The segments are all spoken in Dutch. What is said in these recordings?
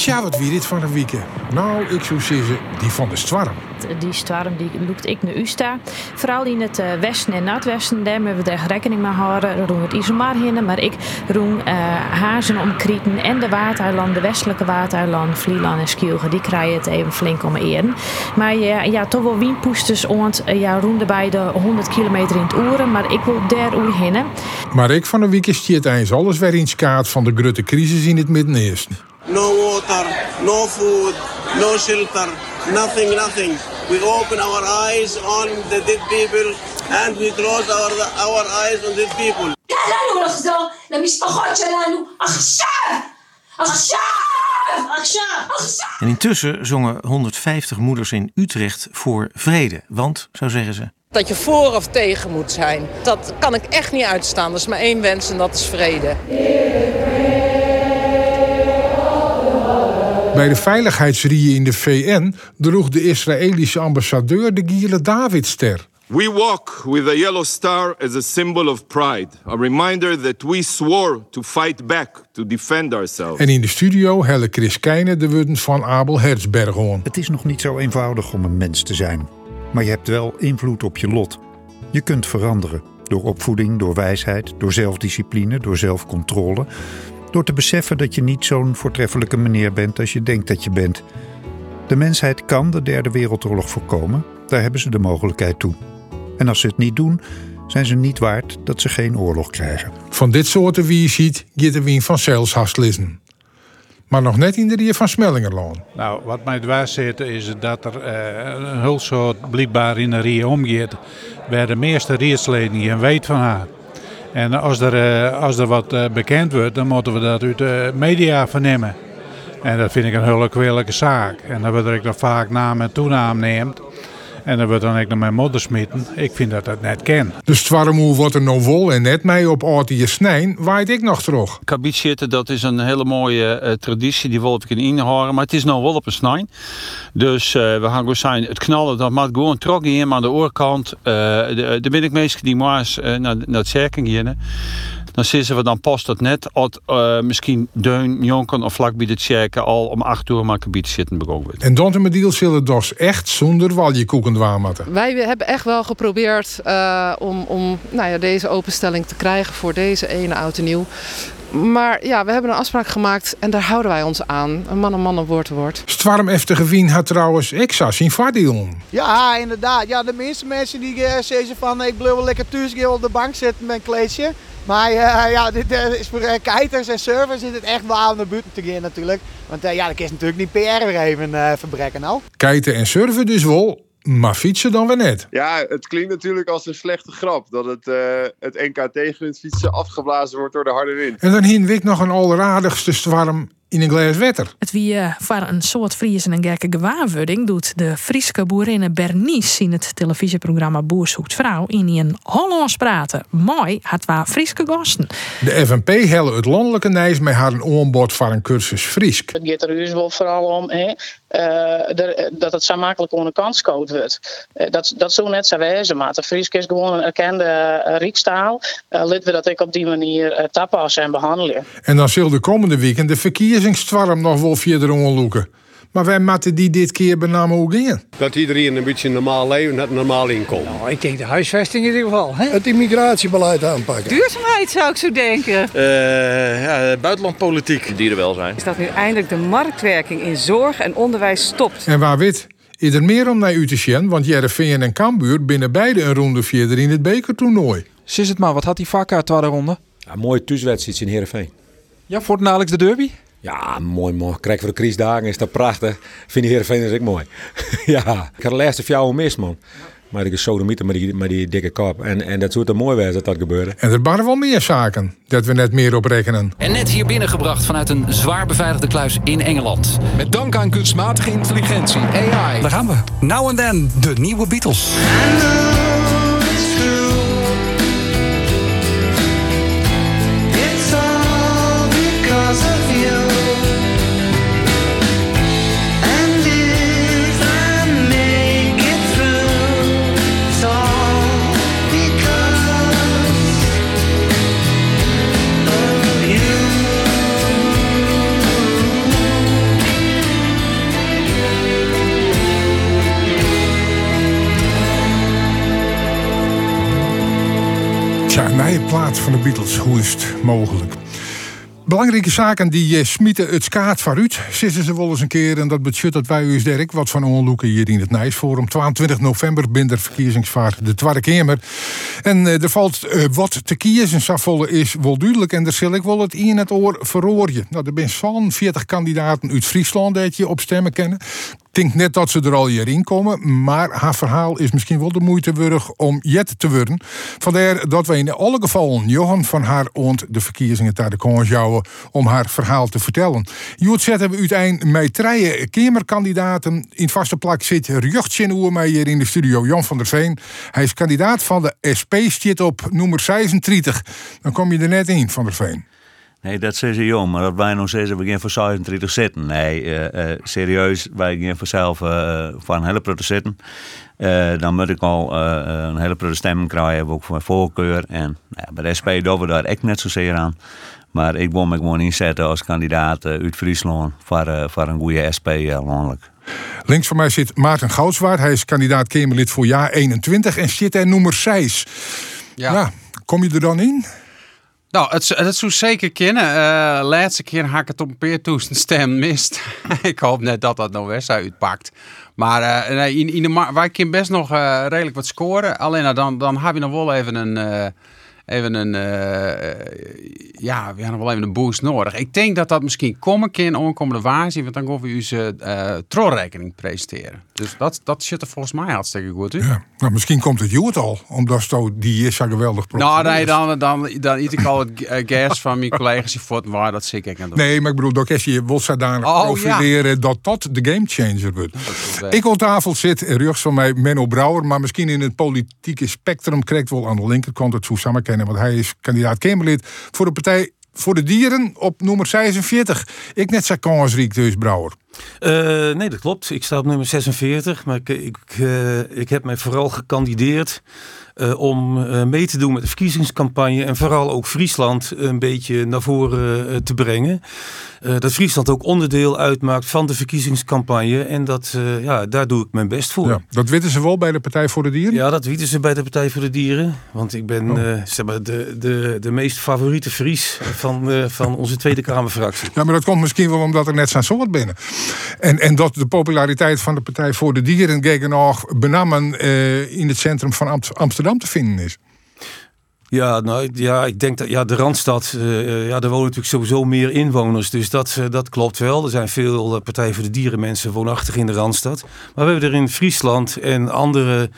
Tja, wat wie dit van een weekend? Nou, ik zou zeggen, die van de Stwarm. Die storm die loopt ik naar Usta. Vooral in het eh, westen en noordwesten, daar moeten we echt rekening mee houden. Roen het Isomar heen, maar ik roen uh, Hazen omkrieten en de Waardeilanden, de westelijke Waardeilanden, Vlieland en Skielge, die krijgen het even flink om eren. Maar ja, ja toch wel wienpoesters, uh, ja, bij de 100 kilometer in het oeren, maar ik wil daar oer heen. Maar ik van een weekend stiert eens alles weer in kaart van de grote crisis in het Midden-Oosten no water, no food, no shelter, nothing, nothing. We open our eyes on the dead people and we close our, our eyes on dead people. תן לנו לחזור למשפחות שלנו עכשיו! עכשיו! En intussen zongen 150 moeders in Utrecht voor vrede. Want, zo zeggen ze. Dat je voor of tegen moet zijn. Dat kan ik echt niet uitstaan. Dat is maar één wens en dat is vrede. Bij de veiligheidsrieën in de VN droeg de Israëlische ambassadeur de Giele Davidster. We walk with the yellow star as a symbol of pride, a reminder that we swore to fight back, to defend ourselves. En in de studio helle Chris Keijne de woorden van Abel Herzberghoorn. Het is nog niet zo eenvoudig om een mens te zijn. Maar je hebt wel invloed op je lot. Je kunt veranderen. Door opvoeding, door wijsheid, door zelfdiscipline, door zelfcontrole. Door te beseffen dat je niet zo'n voortreffelijke meneer bent als je denkt dat je bent. De mensheid kan de derde wereldoorlog voorkomen. Daar hebben ze de mogelijkheid toe. En als ze het niet doen, zijn ze niet waard dat ze geen oorlog krijgen. Van dit soort wie je ziet, gaat er wien van zelfs hastlissen. Maar nog net in de rie van Smellingerlaan. Nou, wat mij dwars zit is dat er eh, een hulpsoort blijkbaar in de rie omgeeft. Waar de meeste rietsleden geen weet van haar. En als er, eh, als er wat eh, bekend wordt, dan moeten we dat uit de media vernemen. En dat vind ik een hele kwalijke zaak. En dan wordt nog vaak naam en toenaam neemt. En dan wordt dan ook naar mijn moeder smitten. Ik vind dat dat net ken. Dus Twarmoe wordt er nog wol en net mee op Aartie snijn, waait ik nog terug. Kabiet zitten, dat is een hele mooie uh, traditie, die wil ik in inhouden. Maar het is nou wel op een snijn. Dus uh, we gaan gewoon zijn, het knallen, dat maakt gewoon trok in, maar aan de oorkant. Uh, de, de ben ik meestal die maas naar, naar het zerken gaan. Dan zitten we dan past dat net от uh, misschien deun jonken of vlak bij de checken al om acht uur maar gebied zitten begonnen. En Dante Mediel zullen dus echt zonder waljekoeken dwaamatten. Wij hebben echt wel geprobeerd uh, om, om nou ja, deze openstelling te krijgen voor deze ene oud en nieuw. Maar ja, we hebben een afspraak gemaakt en daar houden wij ons aan. Een man een man, een woord een woord. Stwarm efter gewien had trouwens extra zijn vaardiel. Ja, inderdaad. Ja, de meeste mensen die uh, zeggen van ik blijf wel lekker thuis op de bank zitten met een kleedje. Maar uh, ja, dit uh, is voor uh, kiters en servers is het echt wel aan de buiten te gaan natuurlijk. Want ja, dat is natuurlijk niet PR weer even verbrekken nou. Kiten en surfen dus wel, maar fietsen dan weer net. Ja, het klinkt natuurlijk als een slechte grap. Dat het, uh, het NK tegen het fietsen afgeblazen wordt door de harde wind. En dan hien Wik nog een alleraardigste zwarm in een glas water. Het wie uh, voor een soort Fries en een gekke gewaarwording doet de Friese boerinnen Bernice in het televisieprogramma Boer zoekt vrouw in een Hollands praten. Mooi had waar Friese gasten. De FNP helle het landelijke nijs met haar een oonbod voor een cursus Friesk. Het gaat er dus wel vooral om hè, de, dat het zo makkelijk onder kant scoot wordt. Uh, dat, dat zo net zo wezen, maar de Friesk is gewoon een erkende uh, riekstaal. Laten we dat ik op die manier tapassen en behandelen. En dan zal de komende weekend de verkiezingstwarm nog wel verder onderloeken. Maar wij moeten die dit keer benamen hoe gingen. Dat iedereen een beetje normaal leven en een normaal inkomen. Nou, ik denk de huisvesting in ieder geval. Hè? Het immigratiebeleid aanpakken. Duurzaamheid zou ik zo denken. Uh, ja, buitenlandpolitiek. Dierenwelzijn. Is dat nu eindelijk de marktwerking in zorg en onderwijs stopt? En waar wit? Is er meer om naar u te zien, want Jereveen en Cambuur binnen beide een ronde verder in het bekertoernooi. Sis het maar, wat had die vakka tweede ronde? Ja, mooie thuiswedstrijd in Heerenveen. Ja, voor het Alex de derby? Ja, mooi mooi. Krijg voor de kriesdagen is dat prachtig. Vind die Heerenveen is ook mooi. ja, ik had de laatste vier jaar mis, man. Maar ik is zo met die, met die dikke kop. En, en dat zou er mooi zijn dat dat gebeurde. En er waren wel meer zaken dat we net meer op rekenen. En net hier binnengebracht vanuit een zwaar beveiligde kluis in Engeland. Met dank aan kunstmatige intelligentie, AI. Daar gaan we. Now and then, de nieuwe Beatles. De Beatles. Hoe is het mogelijk? Belangrijke zaken die uh, smieten het skaat vooruit. Zitten ze wel eens een keer en dat budget dat wij u Dirk wat van onloeken hier in het Nijsforum. 22 november binder verkiezingsvaart de Tweede Kamer. En uh, er valt uh, wat te kiezen. Safvolle is wel duidelijk en daar zal ik wel het in het oor verroorje. Nou, er zijn zo'n 40 kandidaten uit Friesland dat je op stemmen kennen. Denk net dat ze er al hierin komen, maar haar verhaal is misschien wel de moeite waard om jet te worden. Vandaar dat wij in alle gevallen Johan van haar ont de verkiezingen tijdens de konjouwen om haar verhaal te vertellen. Joet zetten we uiteindelijk met drie kamerkandidaten. In vaste plak zit Rjuchtjen Oer mij hier in de studio, Jan van der Veen. Hij is kandidaat van de SP, zit op nummer 36. Dan kom je er net in, van der Veen. Nee, dat zei ze jong, maar dat wij nog steeds we gaan voor 36 zitten. Nee, uh, uh, serieus, wij gaan voor zelf uh, voor een hele grote zitten. dan moet ik al een hele grote stemming krijgen, ook voor mijn voorkeur. En nou ja, bij de SP doen we daar echt net zozeer aan. Maar ik wil me gewoon inzetten als kandidaat uit Friesland voor, voor een goede SP landelijk. Links van mij zit Maarten Goudswaard. Hij is kandidaat Kamerlid voor jaar 21 en zit er nummer 6. Ja. ja. Kom je er dan in? Nou, het, het zou zeker kennen. Uh, laatste keer had ik het op een peertoesten stem mist. ik hoop net dat dat nou weer uitpakt. Maar uh, nee, in, in de wij kunnen best nog uh, redelijk wat scoren. Alleen dan, dan heb je nog wel even een even een, uh, ja, we hebben wel even een boost nodig. Ik denk dat dat misschien komen kan onkomende waarzien, want dan gaan we u ze uh, troonrekening presenteren. Dus dat, dat zit er volgens mij hartstikke goed in. Ja, nou, misschien komt het Joet al, omdat zo die is zo geweldig Nou, nee, dan, dan, dan eet ik al het gas van mijn collega's voor waar dat zeker kan doen. Nee, maar ik bedoel, dat je wil zodanig oh, profileren ja. dat dat de gamechanger wordt. Ik op tafel zit, rechts van mij Menno Brouwer, maar misschien in het politieke spectrum krijgt wel aan de linkerkant het kennen, want hij is kandidaat Kamerlid voor de partij voor de dieren op nummer 46. Ik net zei kansriek dus, Brouwer. Uh, nee, dat klopt. Ik sta op nummer 46, maar ik, ik, uh, ik heb mij vooral gekandideerd uh, om mee te doen met de verkiezingscampagne en vooral ook Friesland een beetje naar voren te brengen. dat Friesland ook onderdeel uitmaakt van de verkiezingscampagne en dat, ja, daar doe ik mijn best voor. Ja, dat weten ze wel bij de Partij voor de Dieren? Ja, dat weten ze bij de Partij voor de Dieren, want ik ben oh. zeg maar de, de, de meest favoriete Fries van, van onze Tweede Kamerfractie. Ja, maar dat komt misschien wel omdat er net zijn soort binnen. En, en dat de populariteit van de Partij voor de Dieren gegen nog benammen uh, in het centrum van Amsterdam te vinden is. Ja, nou, ja, ik denk dat ja, de Randstad, uh, ja, daar wonen natuurlijk sowieso meer inwoners. Dus dat, dat klopt wel. Er zijn veel Partij voor de Dieren mensen woonachtig in de Randstad. Maar we hebben er in Friesland en andere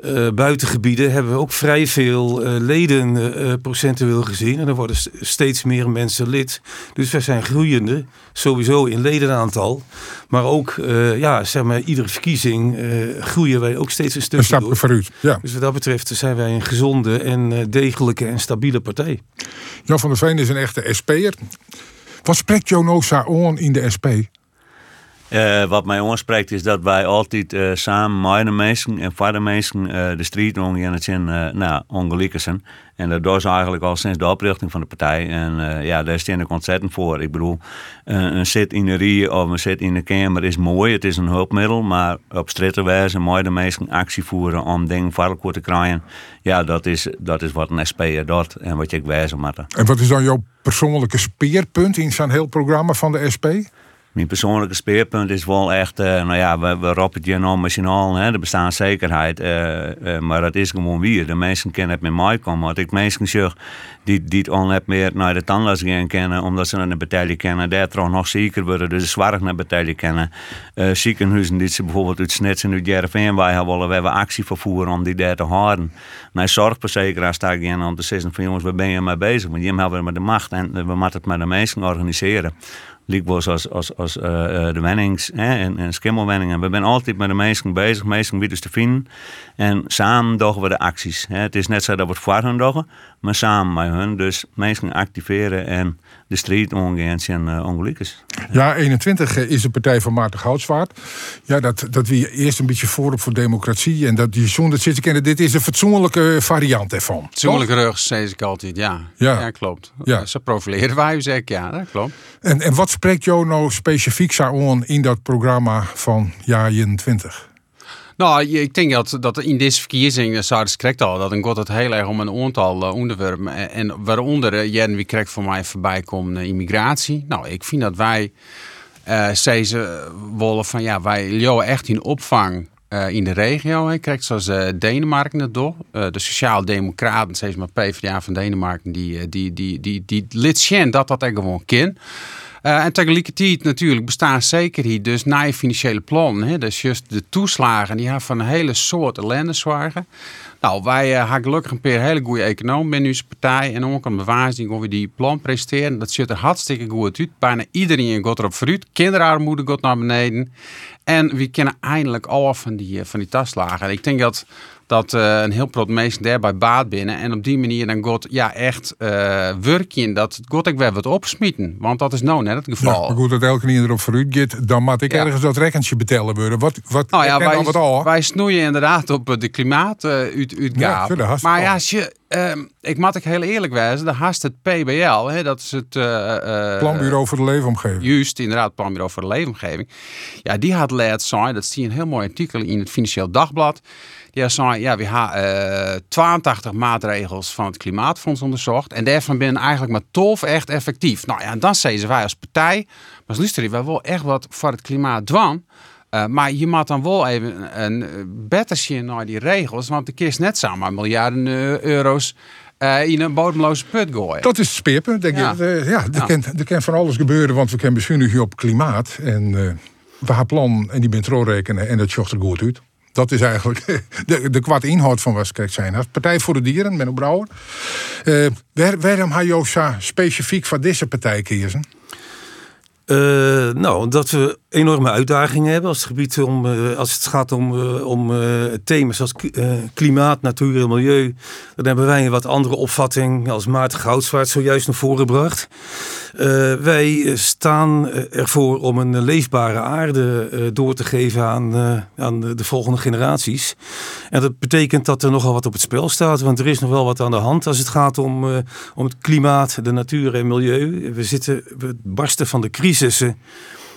uh, buitengebieden hebben we ook vrij veel uh, leden uh, procentueel gezien. En er worden steeds meer mensen lid. Dus we zijn groeiende, sowieso in ledenaantal. Maar ook, ja, zeg maar, iedere verkiezing groeien wij ook steeds een stukje Een stapje vooruit, ja. Dus wat dat betreft zijn wij een gezonde en degelijke en stabiele partij. Jan van der Veen is een echte SP'er. Wat spreekt Jonosa on in de SP? Uh, wat mij aanspreekt is dat wij altijd uh, samen met de mensen en voor de mensen uh, de strijd omgaan. Het zijn nou, ongelijken zijn. En dat ze eigenlijk al sinds de oprichting van de partij. En ja, daar staan ik ontzettend voor. Ik bedoel, een zit in de rie of een zit in de kamer is mooi. Het is een hulpmiddel. Maar op stritten wijzen, mooi de mensen actie voeren om dingen voor te krijgen. Ja, dat is, dat is wat een SP'er doet en wat je wijzen moet. En wat is dan jouw persoonlijke speerpunt in zo'n heel programma van de SP? Mijn persoonlijke speerpunt is wel echt, uh, nou ja, we, we roepen het enorm hè, de bestaanszekerheid. Uh, uh, maar dat is gewoon wie. De mensen kennen het met mij komen. Want ik mensen zeg die, die het al meer naar de tandarts gaan kennen, omdat ze naar de betaling kennen, daar toch nog zieker worden, dus zwaar naar betaling kennen. ziekenhuizen die ze bijvoorbeeld uit Snits en uit Jereveen wij willen, we hebben actie vervoeren om die daar te houden. Nou, zorgverzekeraar sta ik in om te zeggen van jongens, waar ben je mee bezig? Want je hebben met de macht en we moeten het met de mensen organiseren. Liekbos als, als, als uh, de wennings hè, en, en skimmelwenningen. We zijn altijd met de mensen bezig, mensen wie dus te vinden. En samen doen we de acties. Hè. Het is net zo dat we het voor hun doen, maar samen met hun. Dus mensen activeren en de strijd zijn uh, ongelukkig. Ja, 21 is de partij van Maarten Goudswaard. Ja, dat, dat wie eerst een beetje voorop voor democratie en dat die zonder zitten kennen. Dit is een fatsoenlijke variant ervan. Fatsoenlijke rug, zeg ik altijd, ja. Ja, klopt. Ja. Ze profileren wij, zeg ik, ja, dat klopt. En, en wat spreekt jou nou specifiek aan in dat programma van jaar 21? Nou, ik denk dat, dat in deze verkiezingen, zoals correct al, dat god het heel erg om een aantal eh, onderwerpen. En, waaronder, Jen, wie krijgt voor mij voorbij komt, eh, immigratie. Nou, ik vind dat wij, eh ze willen van ja, wij joh echt in opvang eh, in de regio. Hè. Krijgt zoals eh, Denemarken het door. Eh, de Sociaal-Democraten, steeds maar PvdA van Denemarken, die, eh, die, die, die, die, zien dat dat gewoon kan. Uh, en tegelijkertijd natuurlijk zekerheid dus na je financiële plan. Hè, dus juist de toeslagen die hebben van een hele soort ellende zwagen. Nou, wij uh, hebben gelukkig een paar hele goede economen binnen onze partij. En ook een bewijs hoe we die plan presenteren. Dat ziet er hartstikke goed uit. Bijna iedereen gaat erop vooruit. Kinderarmoede gaat naar beneden. En we kennen eindelijk al van die, van die taslagen. En ik denk dat dat uh, een heel groot mensen daarbij baat binnen. En op die manier dan God ja echt uh, werkje dat God ik weer wat opsmieten. Want dat is nou net het geval. Ja, maar goed, dat elke keer erop vooruit gaat, dan moet ik ja. ergens dat rekkentje betellen worden. Wat, wat nou ja, wij, wat al? wij snoeien inderdaad op de Ja, maar ja, als je, uh, ik moet ik heel eerlijk wijzen, de haast het PBL, hè, dat is het... eh, Planbureau voor de Leefomgeving. Juist, inderdaad, Planbureau voor de Leefomgeving. Ja, die had laat zijn, dat zie je een heel mooi artikel in het Financieel Dagblad. Die zei, ja, we hebben uh, 82 maatregels van het Klimaatfonds onderzocht. En daarvan binnen eigenlijk maar 12 echt effectief. Nou ja, en dan zeggen wij als partij, maar luister, wij willen echt wat voor het klimaat doen. Uh, maar je moet dan wel even een, beter zien naar die regels. Want de kist net samen miljarden uh, euro's uh, in een bodemloze put gooien. Dat is het speerpunt. Denk ja, je, uh, ja, er, ja. Kan, er kan van alles gebeuren, want we kunnen bezuinigen op klimaat. En we hebben plan en die bent rekenen en dat zocht er goed uit. Dat is eigenlijk de, de kwart inhoud van wat kijk zijn. Partij voor de Dieren, Menno Brouwer. Waar, waarom ga je ook zo specifiek van deze partij kiezen? Uh, nou, omdat we enorme uitdagingen hebben als het, gebied om, uh, als het gaat om, uh, thema's als klimaat, natuur en milieu. Dan hebben wij een wat andere opvatting als Maarten Goudswaard zojuist naar voren gebracht. Wij staan ervoor om een leefbare aarde door te geven aan, aan de volgende generaties. En dat betekent dat er nogal wat op het spel staat, want er is nog wel wat aan de hand als het gaat om, om het klimaat, de natuur en milieu. We, zitten, we barsten van de crisissen.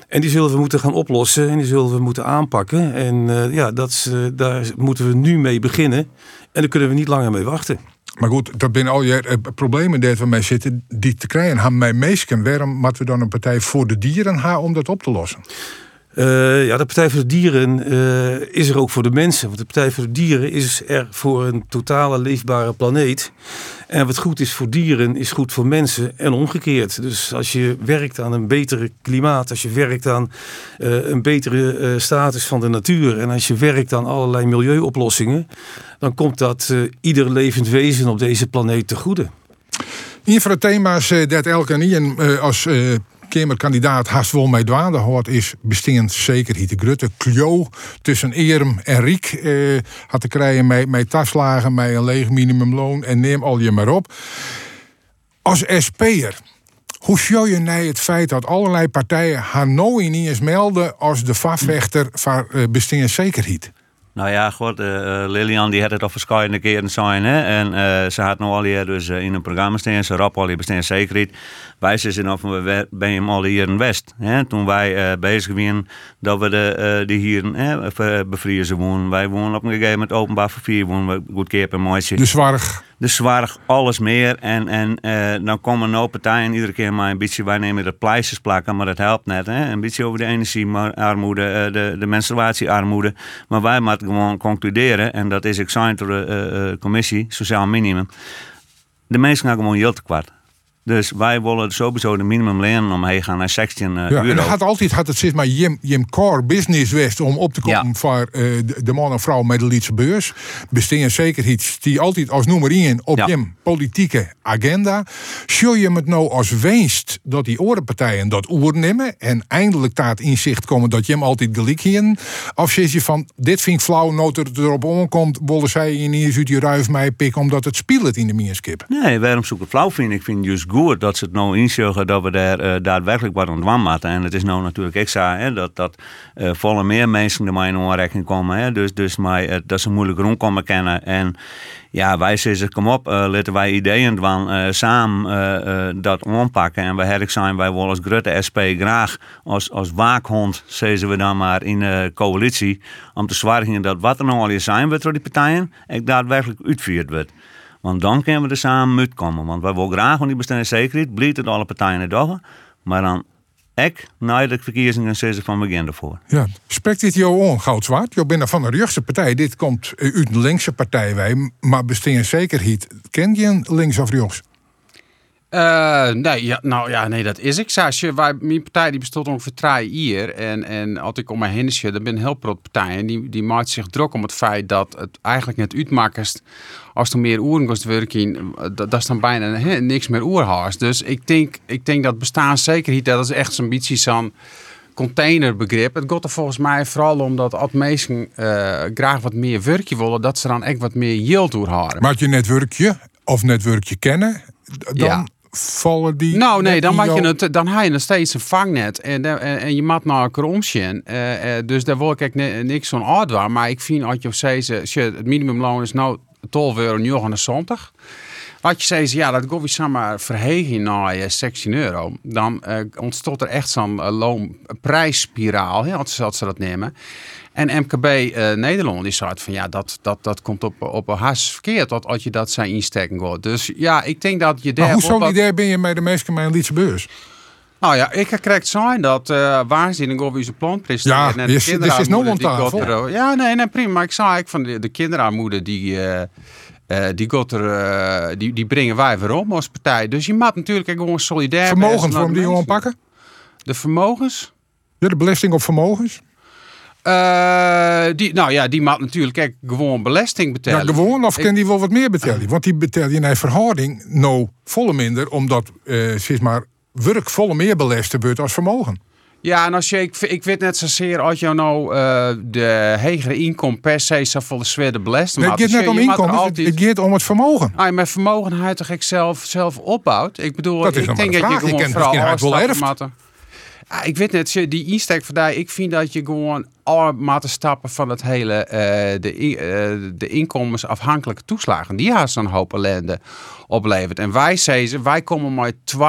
En die zullen we moeten gaan oplossen en die zullen we moeten aanpakken. En ja, dat, uh, daar moeten we nu mee beginnen. En daar kunnen we niet langer mee wachten. Maar goed, dat zijn al je uh, problemen die we mee zitten, die te krijgen hebben mij meesken. Waarom moeten we dan een partij voor de dieren hebben om dat op te lossen? Uh, ja, de Partij voor de Dieren uh, is er ook voor de mensen. Want de Partij voor de Dieren is er voor een totale leefbare planeet. En wat goed is voor dieren, is goed voor mensen en omgekeerd. Dus als je werkt aan een betere klimaat, als je werkt aan uh, een betere status van de natuur... en als je werkt aan allerlei milieuoplossingen... dan komt dat ieder levend wezen op deze planeet te goede. Een van de thema's dat elke en als Kamerkandidaat haast wel mee dwaande hoort is bestingen zeker de Grutte. Kljo tussen Erem en Riek eh, had te krijgen met, met taslagen, met een leeg minimumloon en neem al je maar op. Als SP'er, hoe show je nou het feit dat allerlei partijen haar niet eens melden als de vastvechter van uh, bestingen zekerheid? Nou ja, goed, uh, Lilian die had het al verschillende keren zijn. Hè? En uh, ze had nog al hier dus in een programma staan. Ze rap al hier bestaan zekerheid. Wij zijn of we ben je al hier in West. Hè? Toen wij bezig waren dat we de, die hier bevriezen wonen. Wij wonen op een gegeven moment openbaar vervier. Wonen we goed keer per mooitje. De zwarg. De zwarg, alles meer. En, en dan komen nou partijen iedere keer maar een beetje. Wij nemen de pleisters plakken, maar dat helpt net. Hè? Een beetje over de energiearmoede, de, de menstruatiearmoede. Maar wij moeten gewoon concluderen, en dat is examen door de uh, commissie, sociaal minimum. De mensen gaan gewoon heel te kwart. Dus wij willen sowieso de minimum lenen omheen gaan naar 16 uh, ja, euro. Had altijd had het zeg maar Jim, Jim core business west om op te komen ja. voor uh, de, man en vrouw met de Lietse beurs. Bestingen zeker iets die altijd als nummer 1 op ja. Jim politieke agenda. Show je het nou als winst dat die orenpartijen dat oornemen en eindelijk taat inzicht komen dat Jim altijd gelijk hier. Of zeg je van dit vind ik flauw, nood er erop omkomt, willen zij in eens uit je ruif mij pikken omdat het speelt in de meerskip. Nee, waarom zoek ik flauw vind ik vind juist goed goed dat ze het nou inzeggen dat we daar eh, daadwerkelijk wat aan doen moeten. En het is nou natuurlijk extra hè, dat, dat eh, volle meer mensen ermee in aanrekening komen. Hè, dus dus maar, eh, dat ze moeilijk rondkomen kennen. En ja, wij zeggen, kom op, uh, laten wij ideeën uh, samen uh, dat aanpakken. En wij herk zijn wij wel als grote SP graag als, als waakhond, zeggen we dan maar, in de coalitie. Om te zorgen dat wat er nou al zijn wordt door die partijen, ik daadwerkelijk uitvoerd wordt. Want dan kunnen we er samen uitkomen. Want wij willen graag van die bestaanszekerheid, blijft het alle partijen doen. Maar dan ik na de verkiezingen zeggen van begin ervoor. Ja, spreekt dit jou aan, Goudzwaard? Je bent van de rechtse partij. Dit komt uit een linkse partij, wij. Maar bestaanszekerheid, ken je een links of rechts? Uh, nee, ja, nou ja, nee, dat is ik. Wij, mijn partij die bestond ongeveer drie jaar. En, en als ik om mij heen zie, dan ben een heel groot partij. En die, die maakt zich druk om het feit dat het eigenlijk net uitmaakt als er meer oeren kost werken, dat, dat is dan bijna he, niks meer oerhaast. Dus ik denk, ik denk dat bestaanszekerheid, dat is echt zo'n beetje zo'n containerbegrip. Het gaat er volgens mij vooral om dat als mensen uh, graag wat meer werkje willen, dat ze dan echt wat meer yield houden. Maar je netwerkje of netwerkje kennen, dan ja vallen die. Nou, nee, dan, mag je het, dan heb je nog steeds een vangnet. En, en, en je maakt naar een kromsje. Uh, uh, dus daar wil ik niks van uit Maar ik vind, als je steeds, het minimumloon is nou 12 euro zondag. Wat je zei, ja, dat gaat samen verhegen naar 16 euro. Dan uh, ontstond er echt zo'n loonprijsspiraal, hè, als, als ze dat nemen. En MKB uh, Nederland die zei van ja, dat, dat, dat komt op, op een haast verkeerd wat, als je dat zijn instekken wordt. Dus ja, ik denk dat je daar. Maar hoe solidair ben je met de meeste mijn Lietse beurs? Nou ja, ik ga correct zijn dat uh, waanzinnig over zijn plan presenteren. Ja, en de is, is, is nog tafel. Ja, nee, nee, prima. Maar ik zei ik van de, de kinderarmoede die... Uh, uh, die, got er, uh, die, die brengen wij weer om als partij. Dus je moet natuurlijk gewoon solidair Vermogens, waarom die jongen pakken? De vermogens? Ja, de belasting op vermogens? Uh, die, nou ja, die maakt natuurlijk kijk, gewoon belasting betalen. Ja, gewoon of kan die wel wat meer betalen? Want die betaalt je naar verhouding nou volle minder, omdat uh, zeg maar werk volle meer belasten wordt als vermogen. Ja, en als je, ik, ik weet net zozeer als je nou uh, de hegere inkomen per se zou volle zware belasting Het gaat net om inkomen, altijd... het gaat om het vermogen. Ah, met vermogen hij toch ik zelf, zelf opbouwt. Ik bedoel, dat ik denk dat je gewoon vooral wel erft. Ah, ik weet net, die insteek vandaag, ik vind dat je gewoon alle maten stappen van het hele, uh, de, uh, de inkomensafhankelijke toeslagen, die haast een hoop ellende oplevert. En wij zeggen, wij komen maar twee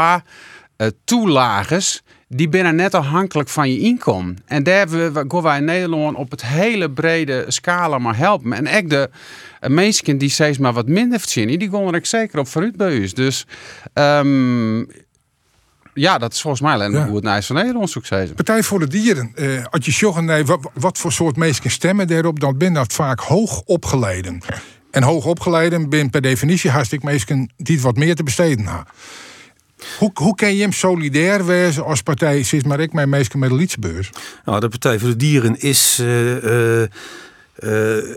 uh, toelages die binnen net afhankelijk van je inkomen. En daar gaan wij in Nederland op het hele brede scala maar helpen. En echt de mensen die steeds maar wat minder verzinnen, die gaan er zeker op vooruit bij. Dus um, ja, dat is volgens mij alleen ja. hoe het Nijs van Nederland succes Partij voor de Dieren. Uh, als je zegt, nee, wat, wat, voor soort mensen stemmen daarop, dan ben dat vaak hoog opgeleiden. En hoog opgeleiden ben per definitie hartstikke mensen die wat meer te besteden hebben. Hoe, hoe kan je hem solidair wezen als partij, sinds maar ik mijn meeste met de Lietsbeurs? Nou, de Partij voor de Dieren is. Uh, uh,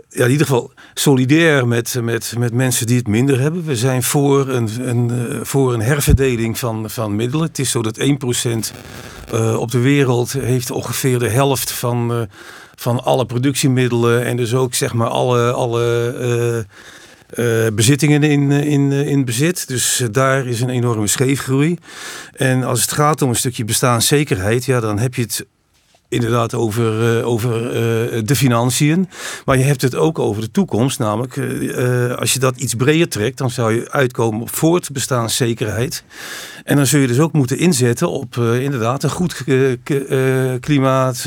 ja, in ieder geval solidair met, met, met mensen die het minder hebben. We zijn voor een, een, uh, voor een herverdeling van, van middelen. Het is zo dat 1% uh, op de wereld heeft ongeveer de helft van, van alle productiemiddelen. En dus ook zeg maar alle, alle bezittingen in, in, in bezit. Dus daar is een enorme scheefgroei. En als het gaat om een stukje bestaanszekerheid, ja, dan heb je het inderdaad over, uh, over uh, de financiën. Maar je hebt het ook over de toekomst. Namelijk, uh, als je dat iets breder trekt, dan zou je uitkomen op voortbestaanszekerheid. En dan zul je dus ook moeten inzetten op inderdaad een goed klimaat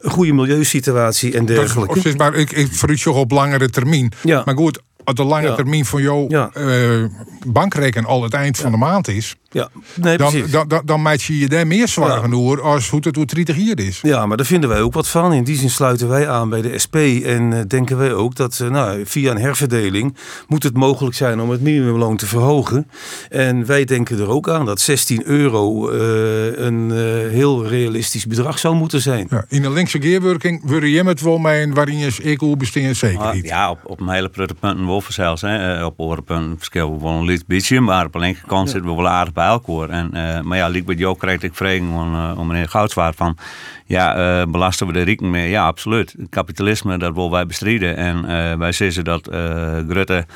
een goede milieusituatie en dergelijke. Dat, maar ik, ik voor u op langere termijn. Ja. Maar goed, als de lange termijn van jouw ja. bankrekening al het eind van de maand is, ja. nee, dan, dan, dan, dan maak je je daar meer zorgen door als hoe het hoe 30 jaar is. Ja, maar daar vinden wij ook wat van. In die zin sluiten wij aan bij de SP en uh, denken wij ook dat uh, nou, via een herverdeling moet het mogelijk zijn om het minimumloon te verhogen. En wij denken er ook aan dat 16 euro een heel realistisch bedrag zou moeten zijn. Ja, in een linkse geerwerking wil je het wel mee waarin je eco besteden zeker ah, Ja, op, op een hele prutte punten wolven zelfs. Hè. Op punten verschil we wel een beetje, maar op een enkele kant ja. zitten we wel aardig bij elkaar. En, uh, maar ja, liep met jou kreeg ik vragen om, uh, om meneer Goudswaard van, ja, uh, belasten we de rieken meer? Ja, absoluut. Het kapitalisme, dat willen wij bestrijden. En wij zeggen dat Grutte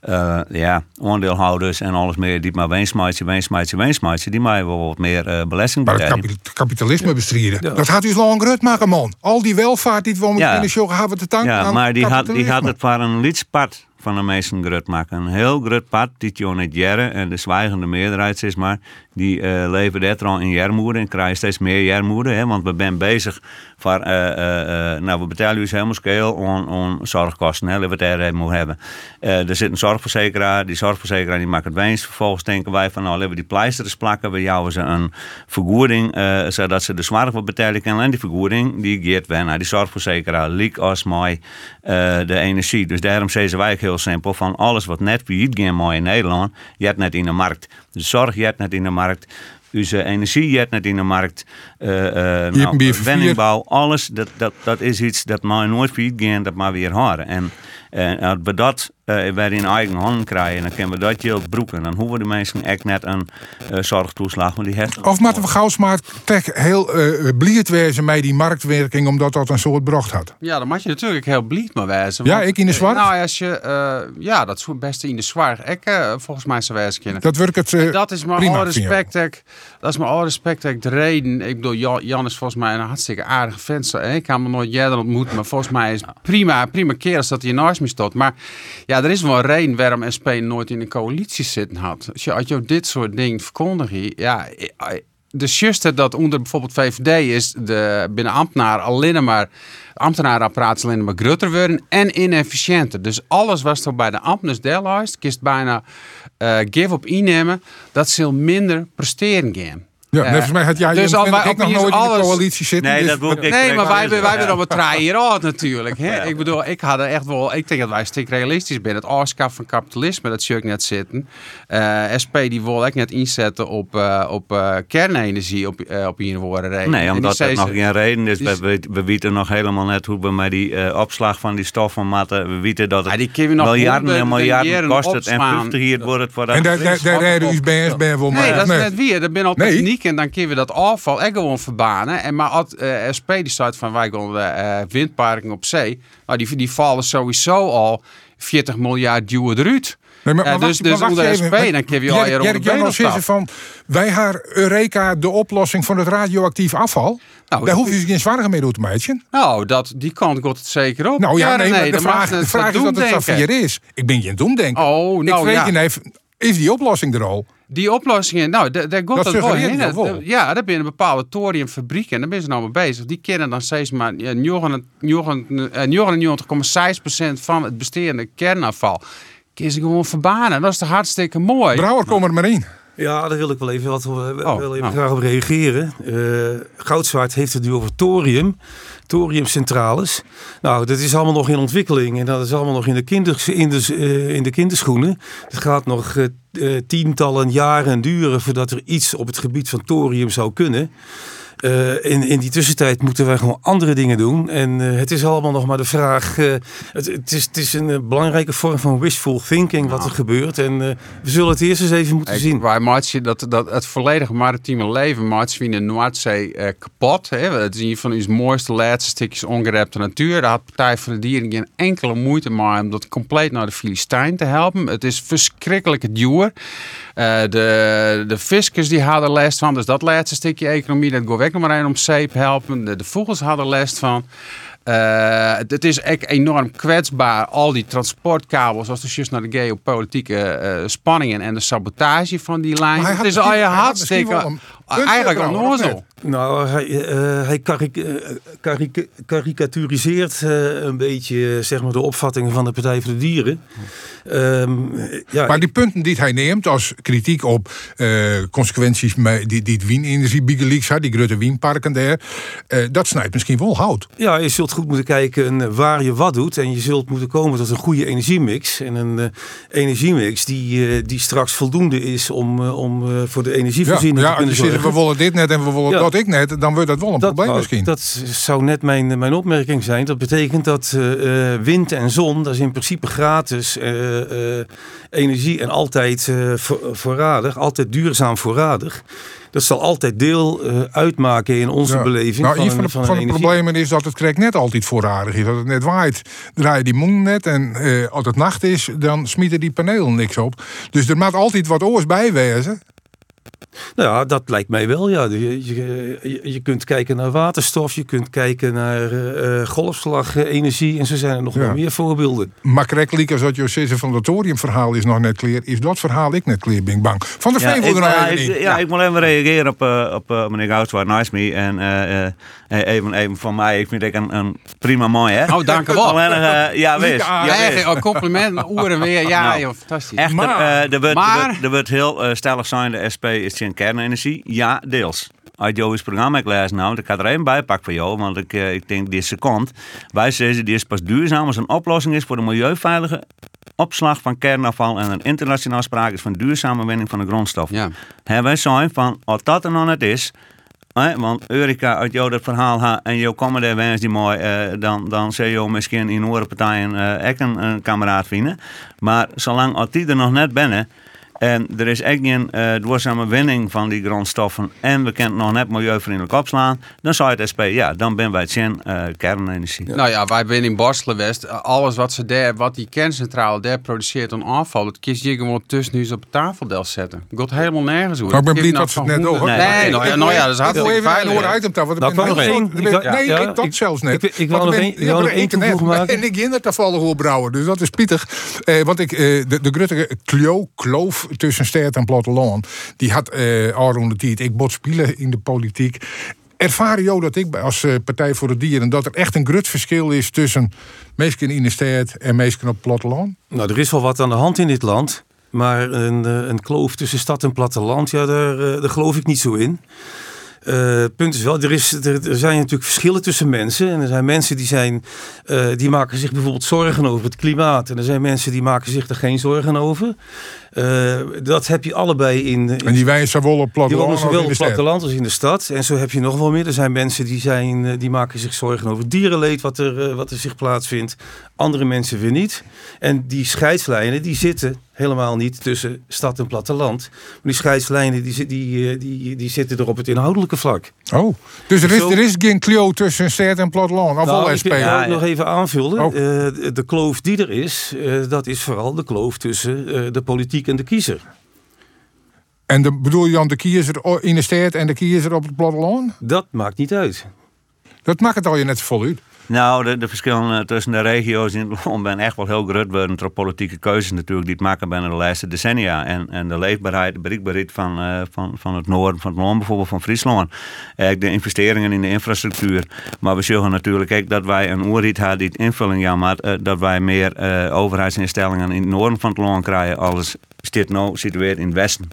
eh, ja, aandeelhouders en alles meer die maar weensmaatje, weensmaatje, weensmaatje, die mij wel wat meer eh, belasting Maar het kapi- kapitalisme bestrijden. Dat gaat u lang grut maken, man. Al die welvaart die we om Ja. in de show hebben te danken Ja, aan maar die had, die had het voor een lidspad van de meesten grut maken. Een heel grut pad, die je. En de zwijgende meerderheid is maar, die eh leven dit al in jarmoede en krijgen steeds meer jarmoede. Hè, want we zijn bezig voor, eh, eh, nou we betalen dus helemaal scale aan, aan zorgkosten. Hè, het even over hebben. Er zit een zorgverzekeraar, die zorgverzekeraar die maakt het winst. Vervolgens denken wij van nou laten we die pleisters plakken. We jouwen ze een vergoeding, zodat ze de zorg wat betalen kunnen. En die vergoeding die geeft weer naar die zorgverzekeraar. Liek als mij de energie. Dus daarom zeggen wij ook heel simpel van alles wat net wie geen mooi in Nederland, je hebt net in de markt. De zorg je hebt net in de markt. Onze energie je hebt net in de markt. een nou, alles. Dat, dat, dat is iets dat maar nooit failliet gaan, dat maar weer horen. En, en als we dat eh, weer in eigen handen krijgen, dan kunnen we dat heel broeken. Dan hoeven de mensen echt net een eh, zorgtoeslag, die heeft Of moeten we gauwsmaat heel uh, blierd wezen met die marktwerking, omdat dat een soort brocht had. Ja, dan moet je natuurlijk heel blied maar wijzen. Ja, ik in de eh, zwart? Nou, als je, eh, ja, dat is het beste in de zwart. Ik, eh, volgens mij zou wijzen kunnen. Dat werkt het, eh, dat is maar alle je respect. ik- Dat is maar alle respect. ik, De reden. Ik bedoel, Jan, is volgens mij een hartstikke aardige vent. Ik heb hem nooit jij ontmoet, maar volgens mij is prima, prima keer als dat hij naast me stond. Maar ja, er is wel een reden waarom SP nooit in een coalitie zitten had. Als je, als je dit soort dingen verkondigt, ja. De juiste dat onder bijvoorbeeld VVD is de binnen ambtenaren alleen maar ambtenarenapparaat is alleen maar groter worden en inefficiënter. Dus alles wat er bij de ambtenaren deelhuist, kist bijna eh give op innemen, dat zal minder presteren gaan. Ja, Eh, volgens mij had jij dus al ik nog hier nooit is in de alles- coalitie zitten. Nee, dus- dat ik- Nee, maar wij, wij, Ja. hebben dan wat natuurlijk. Hè? Ik bedoel, ik had er echt wel. Ik denk dat wij stik realistisch zijn. Het afschaffen van kapitalisme, dat zie ik net zitten. Eh, SP die wil ik net inzetten op, eh, op eh, kernenergie op, op een woorden reden. En Nee, omdat dat nog geen reden is. die We, we, we weten nog helemaal net hoe we met die eh, opslag van die stoffen matten. We weten dat het Ja, we nog miljarden en miljarden jaren kost het. En opslaan. 50 hier wordt het voor dat. En daar, rijden u bij wel Nee, dat is Nee. net weer. Er ben al Nee. En dan kun je dat afval echt gewoon verbanen. En maar als eh, SP die staat van wij gaan de eh, windparken op zee, nou die, die vallen sowieso al 40 miljard duwen eruit. Nee, maar, Eh, dus wacht- dus onder even, SP, want dan kun je al hier op de van, wij haar Eureka de oplossing van het radioactief afval. Nou, Daar hoef je geen zwaarder mee te meisje. Nou, dat, die kant gaat het zeker op. Nou ja, nee, de mag vraag, de vraag is wat het doemdenken. Safier is. Ik ben geen doemdenker. Oh, nou ik vrees ja. je even, is die oplossing er al? Die oplossingen, nou, daar gaat Dat wel Dat-. Ja, daar binnen bepaalde thoriumfabrieken. En daar ben ze nou mee bezig. Die kennen dan steeds maar ja, 99,6% van het bestaande kernafval. Kun ze gewoon verbanen. Dat is toch hartstikke mooi. Brouwer, kom er maar in. Ja, daar wil ik wel even, wat, wel even nou. graag op reageren. Eh Goudzwaard heeft het nu over thorium, thoriumcentrales. Nou, dat is allemaal nog in ontwikkeling en dat is allemaal nog in de, in de, eh, in de kinderschoenen. Het gaat nog eh, eh, tientallen jaren duren voordat er iets op het gebied van thorium zou kunnen. Eh, in, in die tussentijd moeten wij gewoon andere dingen doen. En eh, het is allemaal nog maar de vraag. eh, het, het, is, het is een belangrijke vorm van wishful thinking wat er gebeurt. En we zullen het eerst eens even moeten Ik- zien. Wij maken dat, dat het volledige maritieme leven we in de Noordzee kapot. Hè. Het is een van onze mooiste laatste stukjes ongerepte natuur. Daar had Partij voor de Dieren geen enkele moeite mee om dat compleet naar de Filistijn te helpen. Het is verschrikkelijk duur. De, de fiscus die hadden last van. Dus dat laatste stukje economie, dat gaat ook maar een om zeep helpen. De, de vogels hadden last van. Eh, het, het is echt enorm kwetsbaar. Al die transportkabels, als de juist naar de geopolitieke eh, spanningen en de sabotage van die lijn. Het is al je hartstikke. een punt, Nou, hij, eh, hij karik- eh, karik- karikaturiseert een beetje zeg maar, de opvattingen van de Partij voor de Dieren. Ehm, ja, Maar die punten die hij neemt als kritiek op consequenties met die, die het Wien-energie had, die grote Wienparken daar, dat snijdt misschien wel hout. Ja, je zult goed moeten kijken waar je wat doet. En je zult moeten komen tot een goede energiemix. En een energiemix die, die straks voldoende is om, om voor de Ja, energievoorziening ja te kunnen dus zitten, zorgen. we willen dit net en we willen Ja, dat ik net, dan wordt dat wel een probleem nou, misschien. Dat zou net mijn, mijn opmerking zijn. Dat betekent dat eh, eh, wind en zon, dat is in principe gratis eh, eh, energie en altijd eh, voor- voorradig, altijd duurzaam voorradig. Dat zal altijd deel eh, uitmaken in onze Ja. beleving Nou, van, een van de, van de problemen is dat het krek net altijd voorradig is. Dat het net waait, draai je die moen net. En eh, als het nacht is, dan smieten die panelen niks op. Dus er moet altijd wat oors bij wezen. Nou ja, dat lijkt mij wel. Ja. Je, je, je- kunt kijken naar waterstof, je kunt kijken naar eh, eh, golfslagenergie en zo zijn er nog Ja. wel meer voorbeelden. Maar correct, als wat je zegt van het thoriumverhaal is nog net clear, is dat verhaal ik net clear, Bing Bang. Van de Ja, Veen ik, wil ja, even ik, ja, ik wil even reageren op, eh, op meneer Goudswaard, nice me. En eh, eh, even, even van mij, ik vind ik een, een prima mooi, hè? Oh, dank u wel. Alleen, ja, wees. Ja, Ja, echt, wees. compliment, oeren weer. Ja, Nou, joh, fantastisch. Echter, Maar- eh, er, wordt, maar- er, wordt, er wordt heel stellig zijn, de SP is geen kernenergie. Ja, deels. Als Joey's programma ik lees nou, ik ga er even bij pakken voor jou, want ik, eh, ik denk die second. Wij zeggen die is pas duurzaam als een oplossing is voor de milieuveilige opslag van kernafval en een internationaal sprake is van duurzame winning van de grondstof. Ja. Hè, wij zijn van, als dat er nog net is, hè, want Eureka, uit jou dat verhaal ha, en jou komen daar wens die mooi, eh, dan, dan zul je misschien in andere partijen eh ook een, een kameraad vinden. Maar zolang als die er nog net binnen, en er is echt geen eh duurzame winning van die grondstoffen en we kunnen nog net milieuvriendelijk opslaan, dan zou het SP, ja, dan ben wij het zin eh, kernenergie. Nou ja, wij zijn in Borselen West. Alles wat, ze daar, wat die kerncentrale daar produceert aan afval, dat kies je gewoon tussen nu op tafeldel zetten. Gaat helemaal nergens over. Maar ik ben Het blij dat nou ze het net van doen. honderd- Nee, nou, ja, nou ja, dat is Ik wil hartstikke even veilig. een item tafel. Nou, ik wou nog één. Nee, ik, dat zelfs net. ik- wou nog één- toevoeging maken. En ik in het toevallig hoor brouwen, dus dat is pittig. Eh, want ik, eh, de, de Grutte kloof tussen stad en platteland, die had eh al rond de tijd. Ik bot spelen in de politiek. Ervaren jou dat ik als eh, Partij voor de Dieren dat er echt een grut verschil is tussen mensen in de stad en mensen op het platteland? Nou, er is wel wat aan de hand in dit land. Maar een, eh, een kloof tussen stad en platteland, ja, daar, eh, daar geloof ik niet zo in. Eh, punt is wel, er, is, er, zijn natuurlijk verschillen tussen mensen. En er zijn mensen die, zijn, eh, die maken zich bijvoorbeeld zorgen over het klimaat. En er zijn mensen die maken zich er geen zorgen over. Eh, dat heb je allebei in... in En die wijzen wel op die platteland wonen als zowel in op de het stad. platteland als in de stad. En zo heb je nog wel meer. Er zijn mensen die, zijn, eh, die maken zich zorgen over dierenleed wat er, eh, wat er zich plaatsvindt. Andere mensen weer niet. En die scheidslijnen die zitten helemaal niet tussen stad en platteland. Maar die scheidslijnen die, die, die, die zitten er op het inhoudelijke vlak. Oh, dus er is, Zo- er is geen Klio tussen stad en platteland? Of Nou, wel ik het nog even aanvullen. Oh. Eh, de, de kloof die er is, eh, dat is vooral de kloof tussen eh, de politiek en de kiezer. En de, bedoel je dan de kiezer in de stad en de kiezer op het platteland? Dat maakt niet uit. Dat maakt het al je net voluit. Nou, de, de verschillen eh, tussen de regio's in het land zijn echt wel heel groot worden door politieke keuzes natuurlijk die het maken binnen de laatste decennia. En, en de leefbaarheid, de bereikbaarheid van, eh, van, van het noorden van het land, bijvoorbeeld van Friesland. Eh, de investeringen in de infrastructuur. Maar we zullen natuurlijk ook dat wij een oerriet hadden die het invulling jammer, eh, dat wij meer eh, overheidsinstellingen in het noorden van het land krijgen als dit nou situeert in het westen.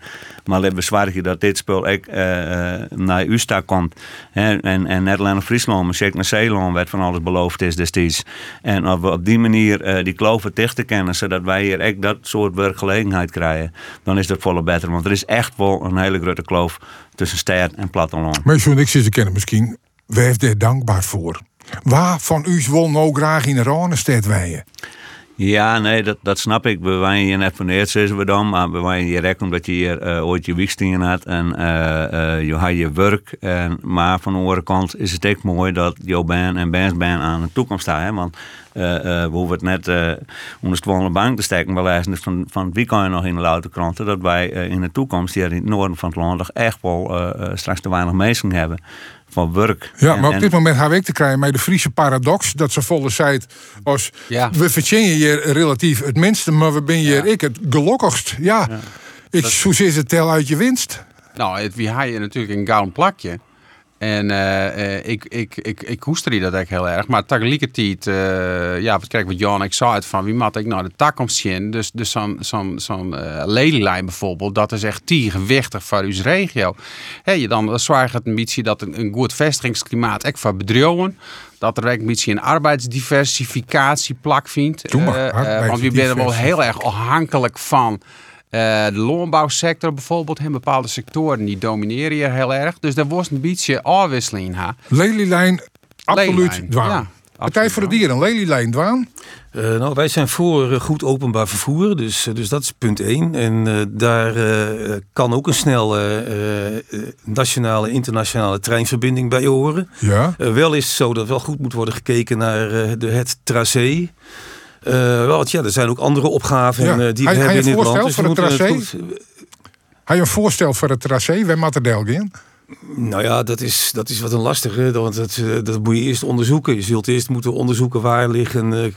Maar we bezwaar je dat dit spul ook eh, eh, naar Usta komt. En, en net alleen Friesland, maar zeker naar Zeeland werd van alles beloofd is destijds. En of we op die manier eh, die kloven dicht kennen, zodat wij hier ook dat soort werkgelegenheid krijgen, dan is dat volle beter. Want er is echt wel een hele grote kloof tussen stad en platteland. Maar zo niks ze kennen misschien. Wij heeft daar dankbaar voor. Waar van u wil nou graag in de Ronestad wijden? Ja, nee, dat, dat snap ik. We waren hier net van eerst, we dan. Maar we waren hier ook omdat je hier eh, ooit je wiekstingen had. En eh, je had je werk. En, maar van de andere kant is het ook mooi dat jouw band en bands band aan de toekomst staan. Hè? Want we hoeven het net onder de bank te steken. Lezen dus van, van wie kan je nog in de louter kranten. Dat wij in de toekomst hier in het noorden van het land echt wel straks te weinig mensen hebben. Van werk. Ja, En- maar op dit moment heb ik te krijgen met de Friese paradox. Dat ze volle zijt als Ja. we verdienen hier relatief het minste, maar we ben hier ik het gelukkigst. Ja, ik zo is het tel uit je winst. Nou, het, wie haal je natuurlijk een gouden plakje. En eh, eh, ik, ik, ik, ik koester dat echt heel erg. Maar tegelijkertijd, eh ja, wat kijk wat Jan ik zei het van wie moet ik nou de takkomst zien. Dus, dus zo'n zo'n zo'n lelylijn bijvoorbeeld, dat is echt tie gewichtig voor uw regio. Hè, je dan zorgt het beetje dat een, een goed vestigingsklimaat echt voor bedrijven. Dat er een beetje een arbeidsdiversificatie plak vindt. Doe maar, want we zijn wel heel erg afhankelijk van Eh, de loonbouwsector bijvoorbeeld, en bepaalde sectoren die domineren hier heel erg. Dus daar was een beetje afwisseling in. ha. Lelylijn, absoluut dwaan. ja, Partij voor de Dieren, Lelylijn, dwaan. Eh, nou, wij zijn voor eh, goed openbaar vervoer, dus, dus dat is punt één. En eh, daar eh, kan ook een snelle eh, eh, nationale, internationale treinverbinding bij horen. Ja. Wel is het zo dat wel goed moet worden gekeken naar eh, de, het tracé. Eh, want ja, er zijn ook andere opgaven Ja. eh, die Hij- we hij hebben in heeft dit land. Dus voor het tracé? goed- je een voorstel voor het tracé? Wij moeten Delgien. Nou ja, dat is, dat is wat een lastige. Want dat, eh, dat moet je eerst onderzoeken. Je zult eerst moeten onderzoeken waar liggen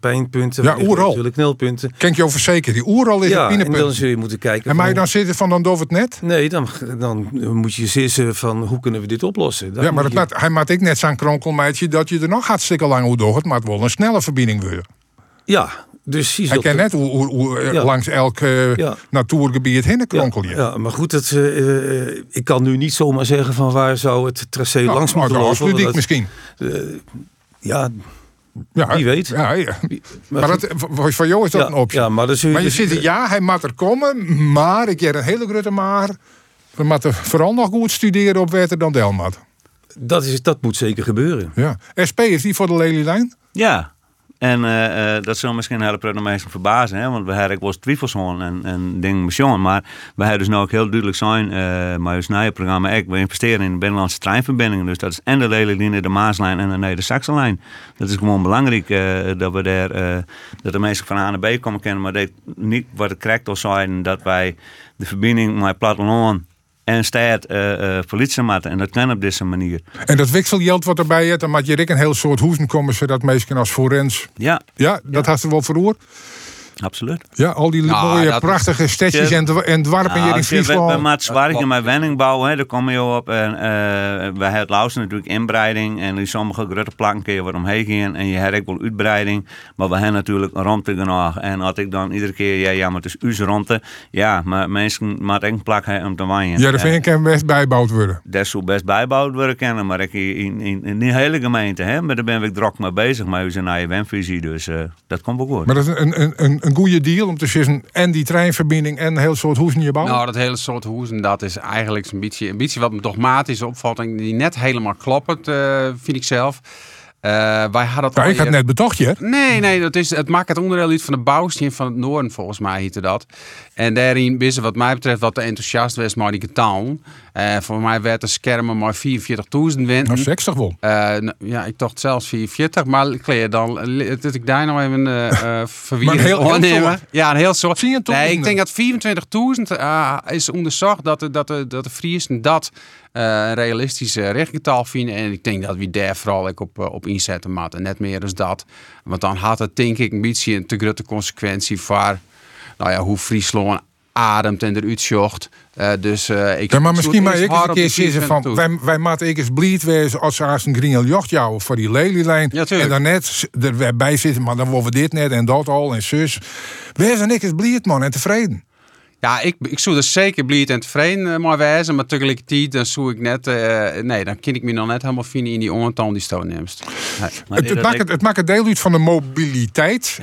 pijnpunten. Ja, oeral. knelpunten. Ken je over zeker? Die oeral is Ja, een dan zul je moeten kijken. En mag je dan zitten van dan doof het net? Nee, dan, dan moet je zissen van hoe kunnen we dit oplossen. Dan ja, maar het je- maakt- hij maakt ik net zo'n kronkelmeidje dat je er nog hartstikke lang hoe door het, maar het wel een snelle verbinding worden. Ja, dus je Hij kent net hoe, hoe, hoe, eh, Ja. langs elk eh, Ja. natuurgebied heen kronkel je. Ja, maar goed, het, eh, ik kan nu niet zomaar zeggen van waar zou het tracé Nou, langs moeten lopen. Dat- misschien. eh, ja, Ja, wie weet. Ja, ja. Maar, goed. dat, voor, jou is dat Ja, een optie. ja, maar zul je maar je dus- zit ja, hij mag er komen, maar ik heb een hele grote maar. We moeten vooral nog goed studeren op Wetter dan Delmat. Dat, is, dat moet zeker gebeuren. Ja. SP is die voor de Lelylijn? Ja. En eh, eh, dat zal misschien helpen de mensen verbazen, hè? want we hebben ook eens twijfels en, en dingen John. Maar we hebben dus nou ook heel duidelijk zijn, eh maar ons nieuwe programma, ik, we investeren in de binnenlandse treinverbindingen. Dus dat is en de Lelylijn, de Maaslijn en de Neder-Saxenlijn. Dat is gewoon belangrijk dat we daar, dat de mensen van A naar B komen kennen. Maar dat niet wat het correct al zijn, dat wij de verbinding met platteland en eh eh verliezen moeten. En dat kan op deze manier. En dat wikselgeld wat erbij is, dan moet je een heel soort hoezen komen, zodat mensen als forens. Ja, Ja, dat had ze wel verroer. Absoluut. Ja, al die Nou, mooie, prachtige stedjes en, en dwarpen hier in Nou, We, we Friesland. maken zwaar met wenningbouw, hè, daar kom je op. En, eh we hebben het lauwste natuurlijk inbreiding. En in sommige grote plakken kun je wat omheen gaan. En je hebt ook wel uitbreiding. Maar we hebben natuurlijk een ruimte genoeg. En als ik dan iedere keer, ja, ja maar het is uw ruimte. Ja, maar mensen ook een plak hebben om te waaien. Ja, dat vind ik kan best bijbouwd worden. Dat zou best bijbouwd worden kennen, maar ik in, in, in, in die hele gemeente, hè, maar daar ben ik druk mee bezig met onze nieuwe wenvisie, dus eh, dat komt wel goed. Maar dat is een, een, een, een goede deal om te zeggen en die treinverbinding en een heel soort hoezen je bouwen. Nou, dat hele soort hoezen, dat is eigenlijk een beetje, een beetje wat een dogmatische opvatting die net helemaal klopt, eh, vind ik zelf. Eh, wij hadden het Ja, al ik had net betocht je. Nee, nee, dat is, het maakt het onderdeel uit van de bouwsteen van het noorden, volgens mij heette dat. En daarin is wat mij betreft wat te enthousiast was, maar die getal. Eh voor mij werd de schermen maar 44.000 winnen. Nou, 60 wel. Eh, nou, ja, ik dacht zelfs 44, maar ik dan eh, dat ik daar nou even eh uh, Maar een heel-. Ja, een heel soort. Nee, ik denk dat 24.000 eh, is onderzocht dat de, dat de, dat de Friesen dat eh, een realistische richtgetal vinden. En ik denk dat we daar vooral ook op, eh, op inzetten moeten. Net meer dan dat. Want dan had het denk ik een beetje een te grote consequentie voor nou ja, hoe Friesland ademt en eruit zocht. Eh, dus eh, ik Ja, maar misschien maar ik eens een keer zeggen van 24.000. wij, wij ik eens blied wezen als ze als een jocht jou voor die lelielijn. en dan net erbij zitten, maar dan worden we dit net en dat al en zus. Wees en ik eens blied man en tevreden. Ja, ik, ik zou er zeker blij en tevreden eh, maar wezen. Maar tegelijkertijd dan zou ik net... nee, dan kan ik me nog net helemaal vinden in die ontal die stoot neemt. Nee. Het, het, maakt het, het maakt deel uit van de mobiliteit.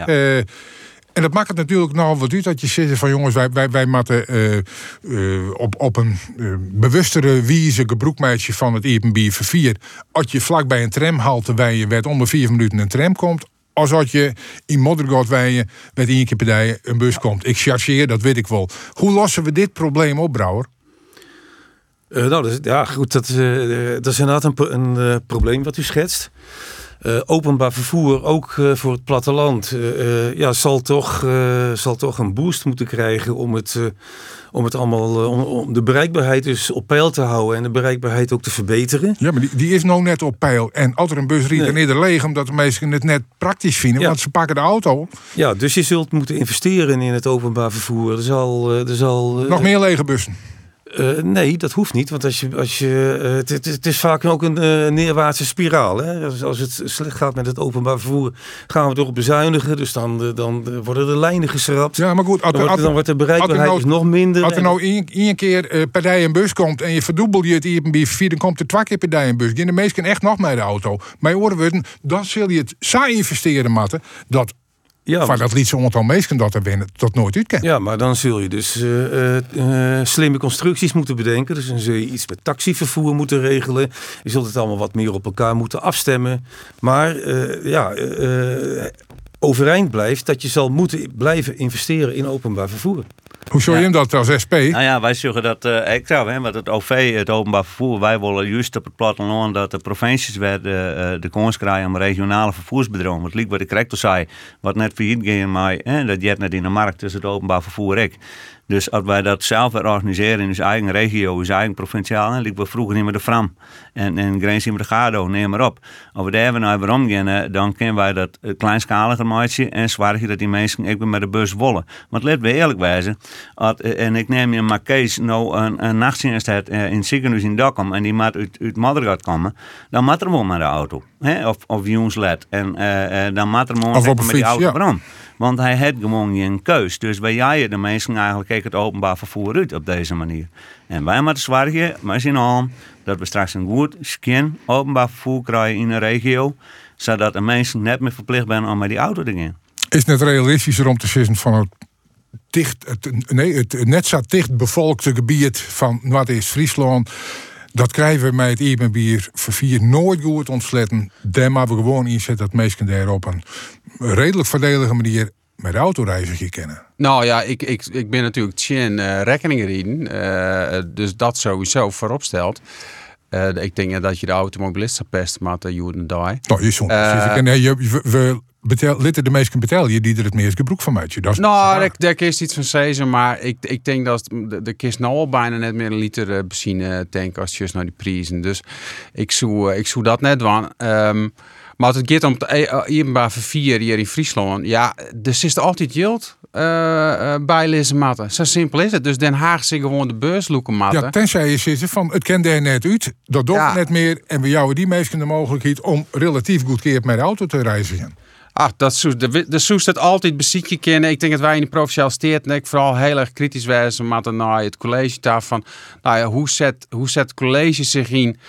En dat maakt het natuurlijk nou wat uit dat je zegt van jongens, wij, wij, wij moeten eh, eh, op, op een eh, bewustere wijze gebroekmeisje van het Epenbier vervier. Als je vlakbij een tramhalte waar je werd om de vier minuten een tram komt. Als als je in Moddergoed waar je met één keer per dag een bus komt. Ik chargeer, dat weet ik wel. Hoe lossen we dit probleem op, Brouwer? Nou, dat is, ja, goed, dat, dat is inderdaad een, een probleem wat u schetst. Eh, openbaar vervoer, ook eh, voor het platteland, eh, ja, zal, toch, zal toch een boost moeten krijgen om het, om het allemaal, om, om de bereikbaarheid dus op peil te houden en de bereikbaarheid ook te verbeteren. Ja, maar die, die is nou net op peil. En als er een bus dan is er leeg, omdat de mensen het net praktisch vinden. Ja. Want ze pakken de auto. Ja, dus je zult moeten investeren in het openbaar vervoer. Er zal, er zal, Nog meer lege bussen. Eh, nee, dat hoeft niet. Want als je, als je, eh, het, is vaak ook een eh, neerwaartse spiraal. Hè? Als, als het slecht gaat met het openbaar vervoer, gaan we erop bezuinigen. Dus dan, dan worden de lijnen geschrapt. Ja, maar goed, als dan, wordt, dan wordt de bereikbaarheid nou- nog minder. Als er nou één, keer per dag een bus komt en je verdubbelt je het IPB 4, dan komt er twee keer per dag een bus. Gaan de meesten echt nog met de auto. Maar je worden dan zul je het zo investeren, Matten, dat Ja, van dat liedse aantal mensen dat er winnen, dat nooit uitkent. Ja, maar dan zul je dus eh, eh, eh, slimme constructies moeten bedenken. Dus dan zul je iets met taxivervoer moeten regelen. Je zult het allemaal wat meer op elkaar moeten afstemmen. Maar ja, overeind blijft dat je zal moeten blijven investeren in openbaar vervoer. Hoe zou je hem dat als SP? Nou ja, wij zeggen dat eh ik zou, want het OV, het openbaar vervoer, wij willen juist op het platteland dat de provincies weer de, eh, de kans krijgen om regionale vervoersbedrijven. Het liep wat ik correct zei, wat net failliet ging, maar hè, dat je net in de markt tussen het openbaar vervoer ik. Dus als wij dat zelf organiseren in onze eigen regio, onze eigen provinciaal, liep we vroeger niet meer de Fram en, en Grens niet meer de Gado, neem maar op. Als we daar naar weer omgaan, dan kunnen wij dat eh, kleinschaliger maken en zorgen dat die mensen ik ben met de bus willen. Want laten we eerlijk wijzen, eh, en ik neem je maar Kees nou een, een nachtdienst heeft eh, in het ziekenhuis in Dokkum en die moet uit, uit Madrid komen, dan moet er wel met de auto. Hè? Of, of jongsled. En eh, dan moet er wel met fiets, auto ja. waarom? Want hij heeft gewoon geen keus. Dus wij jij de mensen eigenlijk ook het openbaar vervoer uit op deze manier. En wij moeten zorgen, met z'n allen, dat we straks een goed skin openbaar vervoer krijgen in een regio. Zodat de mensen net meer verplicht zijn om met die auto te gaan. Is het realistischer om te zeggen van het dicht, het, nee, het net zo dicht bevolkte gebied van wat is Friesland. Dat krijgen we met het Iebenbier vervier nooit goed ontsletten. Daar maar we gewoon inzetten dat mensen daar op een redelijk verdelige manier met autoreiziger kennen. Nou ja, ik, ik, ik ben natuurlijk Chin uh, rekeningen rieden. eh, dus dat sowieso voorop stelt. Eh, ik denk dat je de automobilisten pest, maar dat you wouldn't die. Nou, je zond. Eh, en, je, we, we betel, litten de meesten betalen die er het meest gebruik van maakt. Dat is Nou, daar, daar is iets van zezen, maar ik, ik denk dat de, de kist nou al bijna net meer een liter eh, benzine tanken als je naar die prijzen. Dus ik zou, eh, ik zou dat net doen. Ehm, maar het gaat om het openbaar vervier hier in Friesland, ja, dus is er altijd yield uh, bijlezen matten. Zo simpel is het. Dus Den Haag zich gewoon de beurs loeken matten. Ja, tenzij je zegt van het kent er net uit, dat doet Ja. net meer en we jouwen die meesten de mogelijkheid om relatief goedkeerd met de auto te reizigen. Ach, dat soest, de, de soest het altijd beziekje kennen. Ik denk dat wij in de provinciaal steert vooral heel erg kritisch wijzen maar naar het college daarvan. Nou ja, hoe zet, hoe zet het college zich in eh,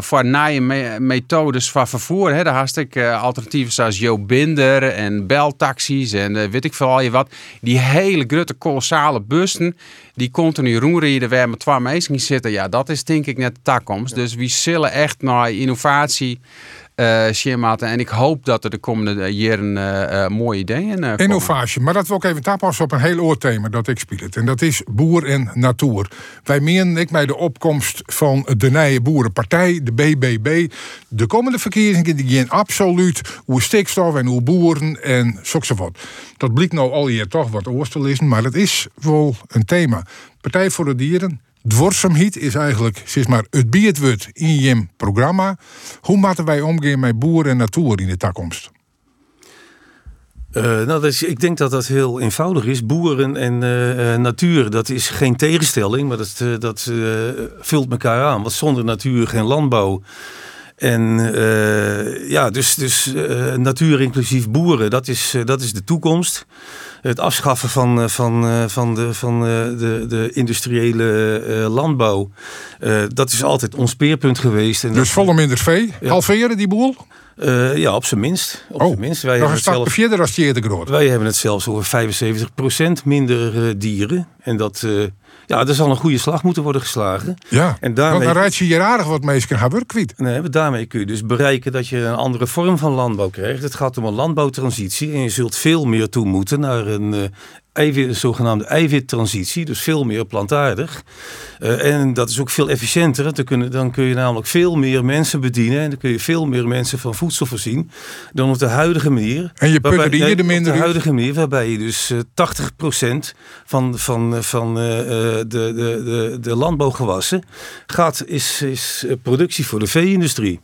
voor nieuwe me- methodes van vervoer? Hè? Daar had ik eh, alternatieven zoals Jo Binder en beltaxis en eh, weet ik veel al je wat. Die hele grote kolossale bussen die continu rondrijden waar met twee mensen zitten. Ja, dat is denk ik net de toekomst. Dus we zullen echt naar innovatie schematen. En ik hoop dat er de komende jaren eh, eh, mooie ideeën komen. Innovatie, maar dat wil ik even tapassen op een heel oor thema dat ik speel het. En dat is boer en natuur. Wij menen ik bij de opkomst van de Nije Boerenpartij, de BBB. De komende verkiezingen die gaan absoluut hoe stikstof en hoe boeren en wat. Dat blijkt nou al hier toch wat oors te lezen, maar het is wel een thema. Partij voor de Dieren. Dworsamheid is eigenlijk zeg maar, het biertwoord in je programma. Hoe moeten wij omgaan met boer en natuur in de toekomst? Eh, nou, ik denk dat dat heel eenvoudig is. Boeren en eh, eh, natuur, dat is geen tegenstelling, maar dat, dat vult elkaar aan. Want zonder natuur geen landbouw. En ja, dus, dus natuur inclusief boeren, dat is, dat is de toekomst. Het afschaffen van, eh, van, eh, van, de, van eh, de, de industriële landbouw, dat is altijd ons speerpunt geweest. En Dus volle minder vee. Ja. Halveren die boel? Ja, op zijn minst. Op zijn minst. Wij nog een stap zelf- verder als die eerder groot. wij hebben het zelfs over 75% minder dieren. En dat, ja, er zal een goede slag moeten worden geslagen. Ja, En want daarmee, dan rijd je hier aardig wat mensen gaan kwijt. nee, maar daarmee kun je dus bereiken dat je een andere vorm van landbouw krijgt. Het gaat om een landbouwtransitie. En je zult veel meer toe moeten naar een, eh, eiwit, een zogenaamde eiwittransitie. Dus veel meer plantaardig. Eh, en dat is ook veel efficiënter. Dan, kun je namelijk veel meer mensen bedienen. En dan kun je veel meer mensen van voedsel voorzien. Dan op de huidige manier. En je Waarbij- nee, hier de op minder de huidige manier waarbij je dus eh 80% van, van, van eh, eh, de, de, de, de landbouwgewassen gaat, is, is eh, productie voor de vee-industrie.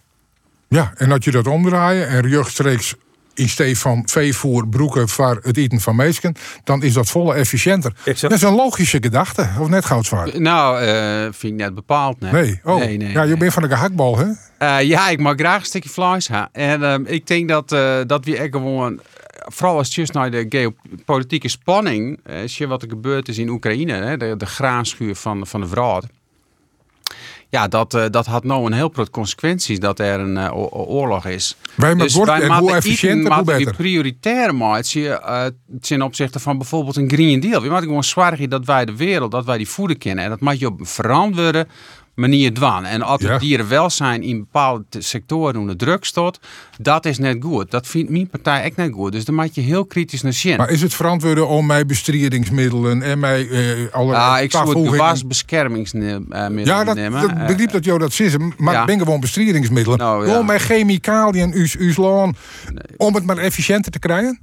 Ja, en dat je dat omdraaien en rechtstreeks in steeds van veevoer broeken voor het eten van meesken, dan is dat volle efficiënter. Dat is een logische gedachte, of net goudzwaar? Nou, eh, vind ik net bepaald. Nee, Nee, oh, nee, nee, ja, je nee. bent van de gehaktbal, hè? Eh, ja, ik mag graag een stukje vlees. En ehm, ik denk dat, eh, dat we echt gewoon, vooral als het juist naar de geopolitieke spanning, eh, zie je wat er gebeurd is in Oekraïne, hè, de, de graanschuur van, van de vrouw. Ja, dat, eh, dat had nou een heel groot consequenties dat er een eh, oorlog is. Wij maar wordt- en hoe efficiënter, hoe beter. prioritair maken eh, ten opzichte van bijvoorbeeld een Green Deal. We moeten gewoon zorgen dat wij de wereld, dat wij die voeden kennen. En dat mag je op een verantwoorde manier doen. En als Ja. dierenwelzijn in bepaalde sectoren onder druk staat, dat is net goed. Dat vindt mijn partij ook net goed. Dus daar moet je heel kritisch naar zien. Maar is het verantwoorden om mij bestrijdingsmiddelen en mij eh alle Ja, ik zou het gewasbeschermingsmiddelen Ja, dat, nemen. dat Eh, begreep dat jou dat zegt, maar ja. ben gewoon bestrijdingsmiddelen. Nou, ja. Gewoon met chemicaliën, us laan, om het maar efficiënter te krijgen?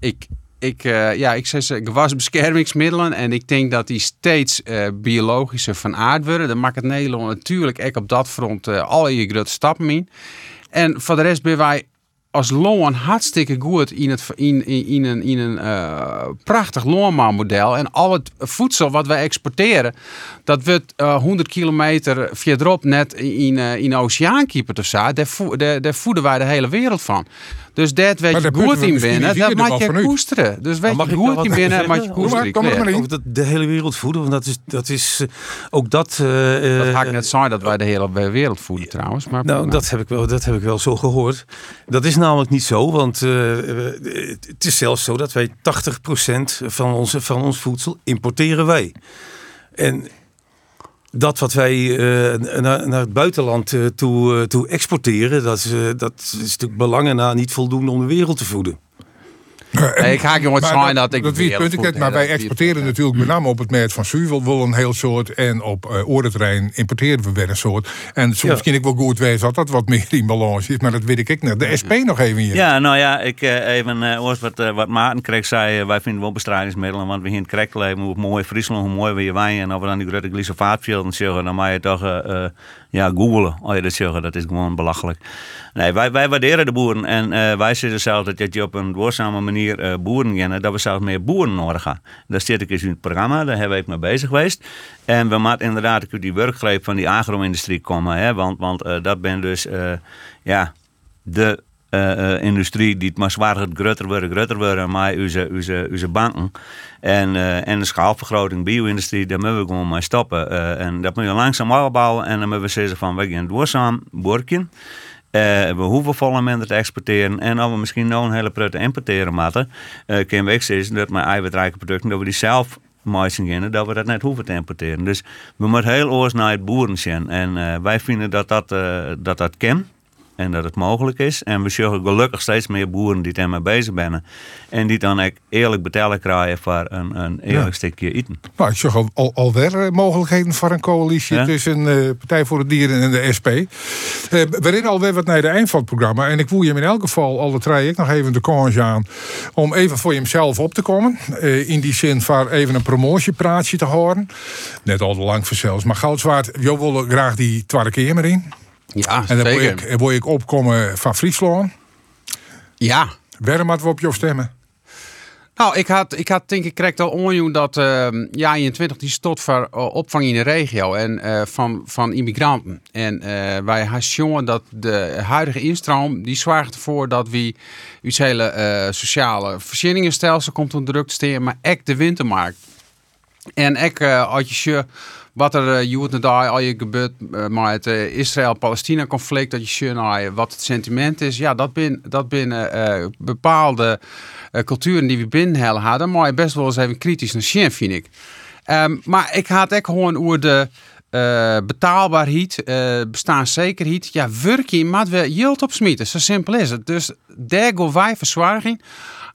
ik, ik, eh, ja, ik zeg ze gewasbeschermingsmiddelen. En ik denk dat die steeds eh, biologischer van aard worden. Dan maakt het Nederland natuurlijk ook op dat front eh alle je grote stappen in. En voor de rest ben wij als loon hartstikke goed in, het, in, in, in een, in een eh, prachtig loonmaanmodel. En al het voedsel wat wij exporteren, dat wordt eh 100 kilometer verderop net in, in de oceaan kiepert of zo. Daar voeden wij de hele wereld van. Dus dat weet je goed in binnen, dat mag je koesteren. Dus weet je goed in binnen, mag je koesteren. Kom maar, dat de hele wereld voeden, want dat is, dat is eh, ook dat... eh, Dat eh, ga ik net zeggen dat wij de hele wereld voeden trouwens. Maar Nou, dat heb, ik wel, dat heb ik wel zo gehoord. Dat is namelijk niet zo, want het is zelfs zo dat wij 80% van, onze, van ons voedsel importeren wij. En dat wat wij eh, naar, naar het buitenland eh, toe, eh, toe exporteren, dat is, dat is natuurlijk belangen na niet voldoende om de wereld te voeden. Nee, ik ga gewoon Maar zeggen dat ik dat punten kent, voed, maar wij exporteren natuurlijk met name op het merk van zuivel wel een heel soort en op uh, importeren we weer een soort. En soms Ja. kan ik wel goed wezen dat dat wat meer in balans is, maar dat weet ik niet. De SP nog even hier. Ja, nou ja, ik eh, even eh wat, wat Maarten kreeg zei, wij vinden wel bestrijdingsmiddelen, want we hier in het krek leven, hoe mooi Friesland, hoe mooi we je wijn en of we dan die grote glyfosaatvelden zeggen, dan moet je toch ja, googelen als je dat zeggen, dat is gewoon belachelijk. Nee, wij, wij waarderen de boeren en eh, wij zitten zelf dat je op een duurzame manier eh, boeren kennen, dat we zelfs meer boeren nodig hebben. Daar zit ik eens in het programma, daar we ook mee bezig geweest. En we moeten inderdaad ook die werkgreep van die agro-industrie komen, hè, want, want eh, dat ben dus, ja, de eh, eh, industrie die het maar zwaar gaat groter worden, groter worden, maar onze, onze, onze banken. En, eh, en de schaalvergroting, bio-industrie, daar moeten we gewoon mee stoppen. En dat moet je langzaam opbouwen en dan moeten we zeggen van, we gaan duurzaam werken. Eh, we hoeven volle minder te exporteren. En als we misschien nog een hele prutte importeren moeten, uh, kunnen we ook zeggen dat mijn eiwitrijke producten, dat we die zelf maken dat we dat net hoeven te importeren. Dus we moeten heel oors naar het boeren zien. En wij vinden dat dat, dat, dat kan. En dat het mogelijk is. En we zien gelukkig steeds meer boeren die daarmee bezig zijn. En die dan ook eerlijk betalen krijgen voor een, een eerlijk Ja. stukje eten. Nou, ik zag al, al, alweer eh, mogelijkheden voor een coalitie Ja? tussen eh Partij voor de Dieren en de SP. Eh, we rennen alweer wat naar de eind van het programma. En ik voel je hem in elk geval, alle drie, ik nog even de kans aan. om even voor jezelf op te komen. Eh, in die zin van even een promotiepraatje te houden. Net al te lang voor zelfs. Maar Goudzwaard, jou wil graag die tweede keer maar in. Ja, En dan word ik, word ik opkomen van Friesland. Ja. Waarom moeten we op jou stemmen? Nou, ik had, ik had denk ik correct al onjoen dat uh, ja 21 die stot voor uh, opvang in de regio en uh, van, van immigranten. En uh, wij hebben dat de huidige instroom die zorgt ervoor dat we ons hele sociale voorzieningenstelsel komt onder druk te steken, maar ook de wintermarkt. En ik als je wat er uh, je daar al je gebeurt uh, met het uh, Israël-Palestina conflict, dat je nou, wat het sentiment is. Ja, dat bin, dat binnen bepaalde culturen die we binnen hadden, maar best wel eens even kritisch naar zien, vind ik. Um, maar ik had ook gewoon over de betaalbaarheid, uh, bestaanszekerheid. Ja, werken maar we yield op smieten. Zo simpel is het. Dus daar gaan wij verzwaring.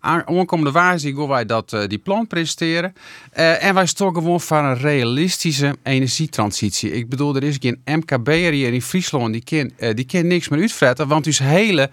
Aankomende waarheid gaan wij dat, uh, die plan presenteren. Uh, en wij staan gewoon voor een realistische energietransitie. Ik bedoel, er is geen MKB'er hier in Friesland die kan, uh, die kan niks meer uitfretten. Want dus hele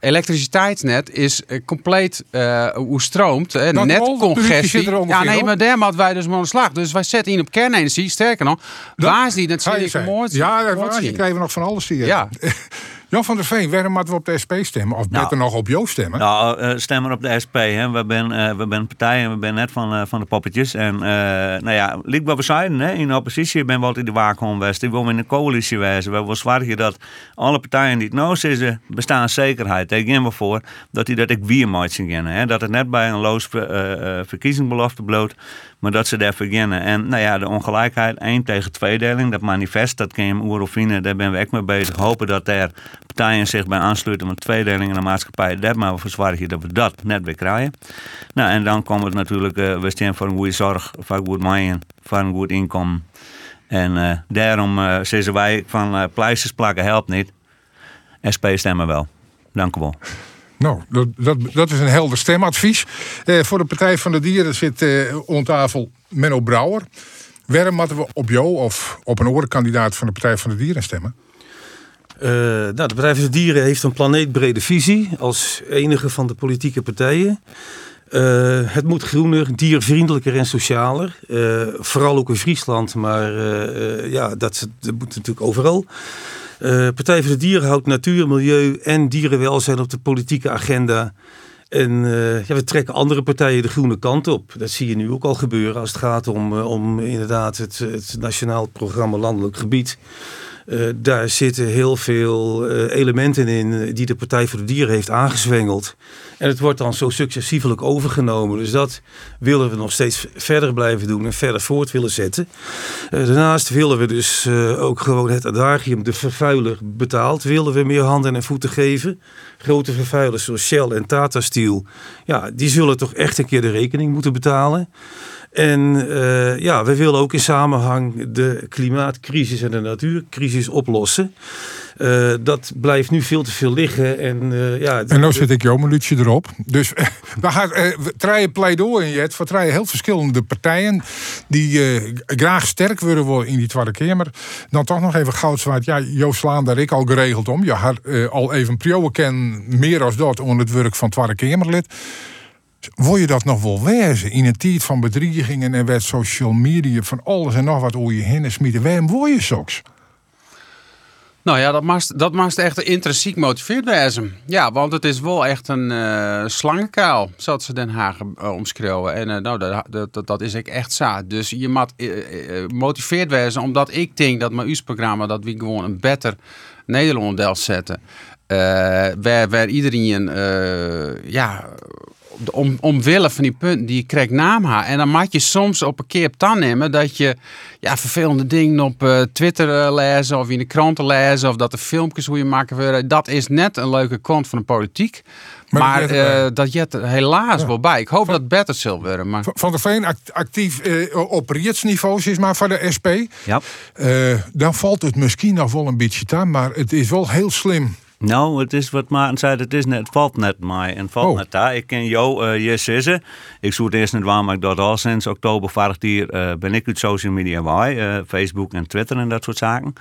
elektriciteitsnet is compleet uh, hoe stroomt. Netcongestie. Ja, nee, maar daar moeten wij dus maar aan de slag. Dus wij zetten in op kernenergie. Sterker nog, waar is die? Dat zie ik mooi. Ja, je krijgen we nog van alles hier. Ja. Jan van der Veen, waarom moeten we op de SP stemmen? Of Nou. beter nog op jou stemmen? Nou, uh, stemmen op de SP. Hè. We zijn uh, we ben partij en we zijn net van, uh, van de poppetjes. En nou ja, liep wat we zeiden, hè. in de oppositie ben we altijd in de waakhond geweest. Ik wil in een coalitie wezen. We willen zorgen dat alle partijen die het nou zitten, bestaan zekerheid. Daar gaan we voor dat die dat ik weer moeten gaan. Hè. Dat het net bij een loos verkiezingsbelofte bloot. Maar dat ze daar beginnen. En nou ja, de ongelijkheid, één tegen tweedeling, dat manifest, dat ken je Oerofine, daar ben we ook mee bezig. Hopen dat er partijen zich bij aansluiten met tweedeling in de maatschappij. Daar maar voor zorgen dat we dat net weer krijgen. Nou, en dan komt het natuurlijk, uh, we staan voor goede zorg, voor een goed maaien, voor een goed inkomen. En uh, daarom uh, zeggen wij van pleisters plakken helpt niet. SP stemmen wel. Dank u wel. Nou, dat, dat, is een helder stemadvies. Eh, voor de Partij van de Dieren zit eh, om tafel Menno Brouwer. Waarom moeten we op jou of op een andere kandidaat van de Partij van de Dieren stemmen? Uh, nou, de Partij van de Dieren heeft een planeetbrede visie als enige van de politieke partijen. Uh, het moet groener, diervriendelijker en socialer. Uh, vooral ook in Friesland, maar ja, dat, dat moet natuurlijk overal. Uh, Partij voor de Dieren houdt natuur, milieu en dierenwelzijn op de politieke agenda. En ja, we trekken andere partijen de groene kant op. Dat zie je nu ook al gebeuren als het gaat om, uh, om inderdaad het, het Nationaal Programma Landelijk Gebied. Uh, daar zitten heel veel elementen in die de Partij voor de Dieren heeft aangezwengeld. En het wordt dan zo successievelijk overgenomen. Dus dat willen we nog steeds verder blijven doen en verder voort willen zetten. Daarnaast willen we dus ook gewoon het adagium, de vervuiler betaalt, willen we meer handen en voeten geven. Grote vervuilers zoals Shell en Tata Steel, ja, die zullen toch echt een keer de rekening moeten betalen. En uh, ja, we willen ook in samenhang de klimaatcrisis en de natuurcrisis oplossen. Uh, dat blijft nu veel te veel liggen. En, uh, ja, en nou zit ik jouw minuutje erop. Dus we gaan uh, treien pleidooi in Jet voor treien heel verschillende partijen die graag sterk willen worden in die Tweede Kamer. Dan toch nog even goudzwaard. Ja, Joost Slaan daar ik al geregeld om. Je had al even prio ken meer als dat onder het werk van Tweede Kamerlid. Word je dat nog wel wezen in een tijd van bedreigingen en met social media van alles en nog wat hoe je heen smieten? Waarom word je soks? Nou ja, dat mag, dat mag echt intrinsiek motiveerd wezen. Ja, want het is wel echt een uh, slangenkuil, zoals ze Den Haag uh, omschreeuwen. En uh, nou, dat, dat, dat is ik echt zaad. Dus je moet motiveerd wezen, omdat ik denk dat mijn US-programma, dat we gewoon een beter Nederland zetten. Waar, waar iedereen, ja om, omwille van die punten die je krijgt naam haar. En dan maak je soms op een keer op tan nemen dat je ja, vervelende dingen op uh, Twitter uh, lezen of in de kranten lezen of dat de filmpjes hoe je maken worden. Dat is net een leuke kant van de politiek. Maar, maar dat, uh, dat je helaas ja. wel bij. Ik hoop van, dat het beter zal worden. Maar... Van der Veen actief op ritsniveau, is maar voor de SP. Ja. dan valt het misschien nog wel een beetje aan, maar het is wel heel slim nou, het is wat Maarten zei, het, is net, het valt net mij en valt oh. net daar. Ik ken jou, uh, je zissen. Ik zoek het eerst niet waar, maar ik dat al sinds oktober vorig jaar uh, ben ik uit social media bij, uh, Facebook en Twitter en dat soort zaken.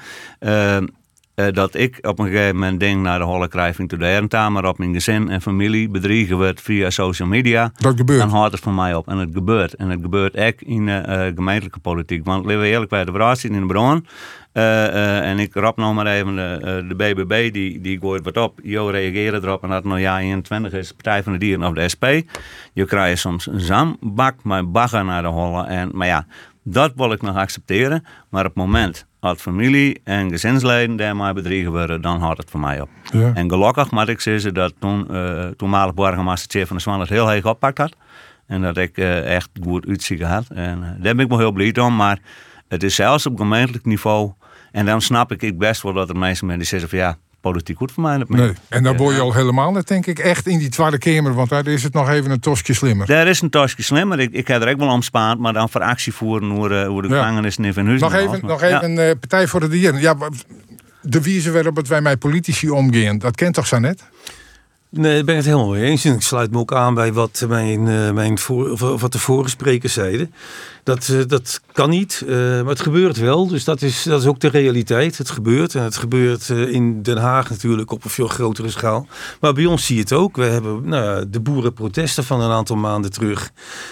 Uh, dat ik op een gegeven moment denk naar de holle krijging te de maar op mijn gezin en familie bedriegen wordt via social media. Dat gebeurt. Dan houdt het van mij op. En het gebeurt. En het gebeurt ook in de gemeentelijke politiek. Want leven we eerlijk bij de verhaal in de bron. Uh, uh, en ik rap nog maar even de, de BBB, die, die gooit wat op. Jo reageren erop en dat het nou ja 21 is, Partij van de Dieren of de SP. Je krijgt soms een zambak met bagger naar de holle. En, maar ja, dat wil ik nog accepteren. Maar op het moment dat familie en gezinsleden daarmee bedriegen worden, dan houdt het voor mij op. Ja. En gelukkig moet ik zeggen dat toen toenmalig burgemeester van de Zwan het heel erg oppakt had. En dat ik echt goed uitzieken had. En daar ben ik me heel blij om. Maar het is zelfs op gemeentelijk niveau en dan snap ik best wel dat er mensen mensen zeggen van ja, politiek goed voor mij. Nee. En dan word je al helemaal net, denk ik, echt in die Tweede Kamer. Want daar is het nog even een tosje slimmer. Daar is een tosje slimmer. Ik, ik heb er ook wel om spaard, maar dan voor actie voeren hoe, uh, hoe de gevangenis in Van. Nog even, nog even ja. uh, Partij voor de Dieren. Ja, de wijze waarop wij met politici omgaan, dat kent toch zo net? Nee, daar ben ik het helemaal mee eens. En ik sluit me ook aan bij wat, mijn, uh, mijn voor, of wat de vorige sprekers zeiden. Dat, uh, dat kan niet, uh, maar het gebeurt wel. Dus dat is, dat is ook de realiteit. Het gebeurt. En het gebeurt in Den Haag natuurlijk op een veel grotere schaal. Maar bij ons zie je het ook. We hebben nou, de boerenprotesten van een aantal maanden terug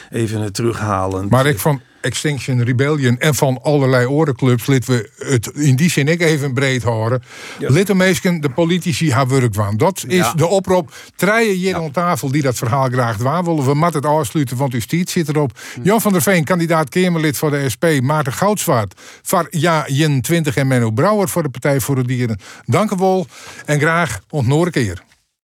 even terughalen. Maar ik vond Extinction Rebellion en van allerlei orenclubs lid we het in die zin ik even breed horen. Ja. Liddenmeesken, de politici haar werk van. Dat is ja. de oproep. Treien hier ja. aan tafel die dat verhaal graag waar willen. We mat het afsluiten, want uw stiet zit erop. Hm. Jan van der Veen, kandidaat Kamerlid voor de SP. Maarten Goudswaard voor Ja 20 en Menno Brouwer voor de Partij voor de Dieren. Dank u wel en graag ontnoor keer.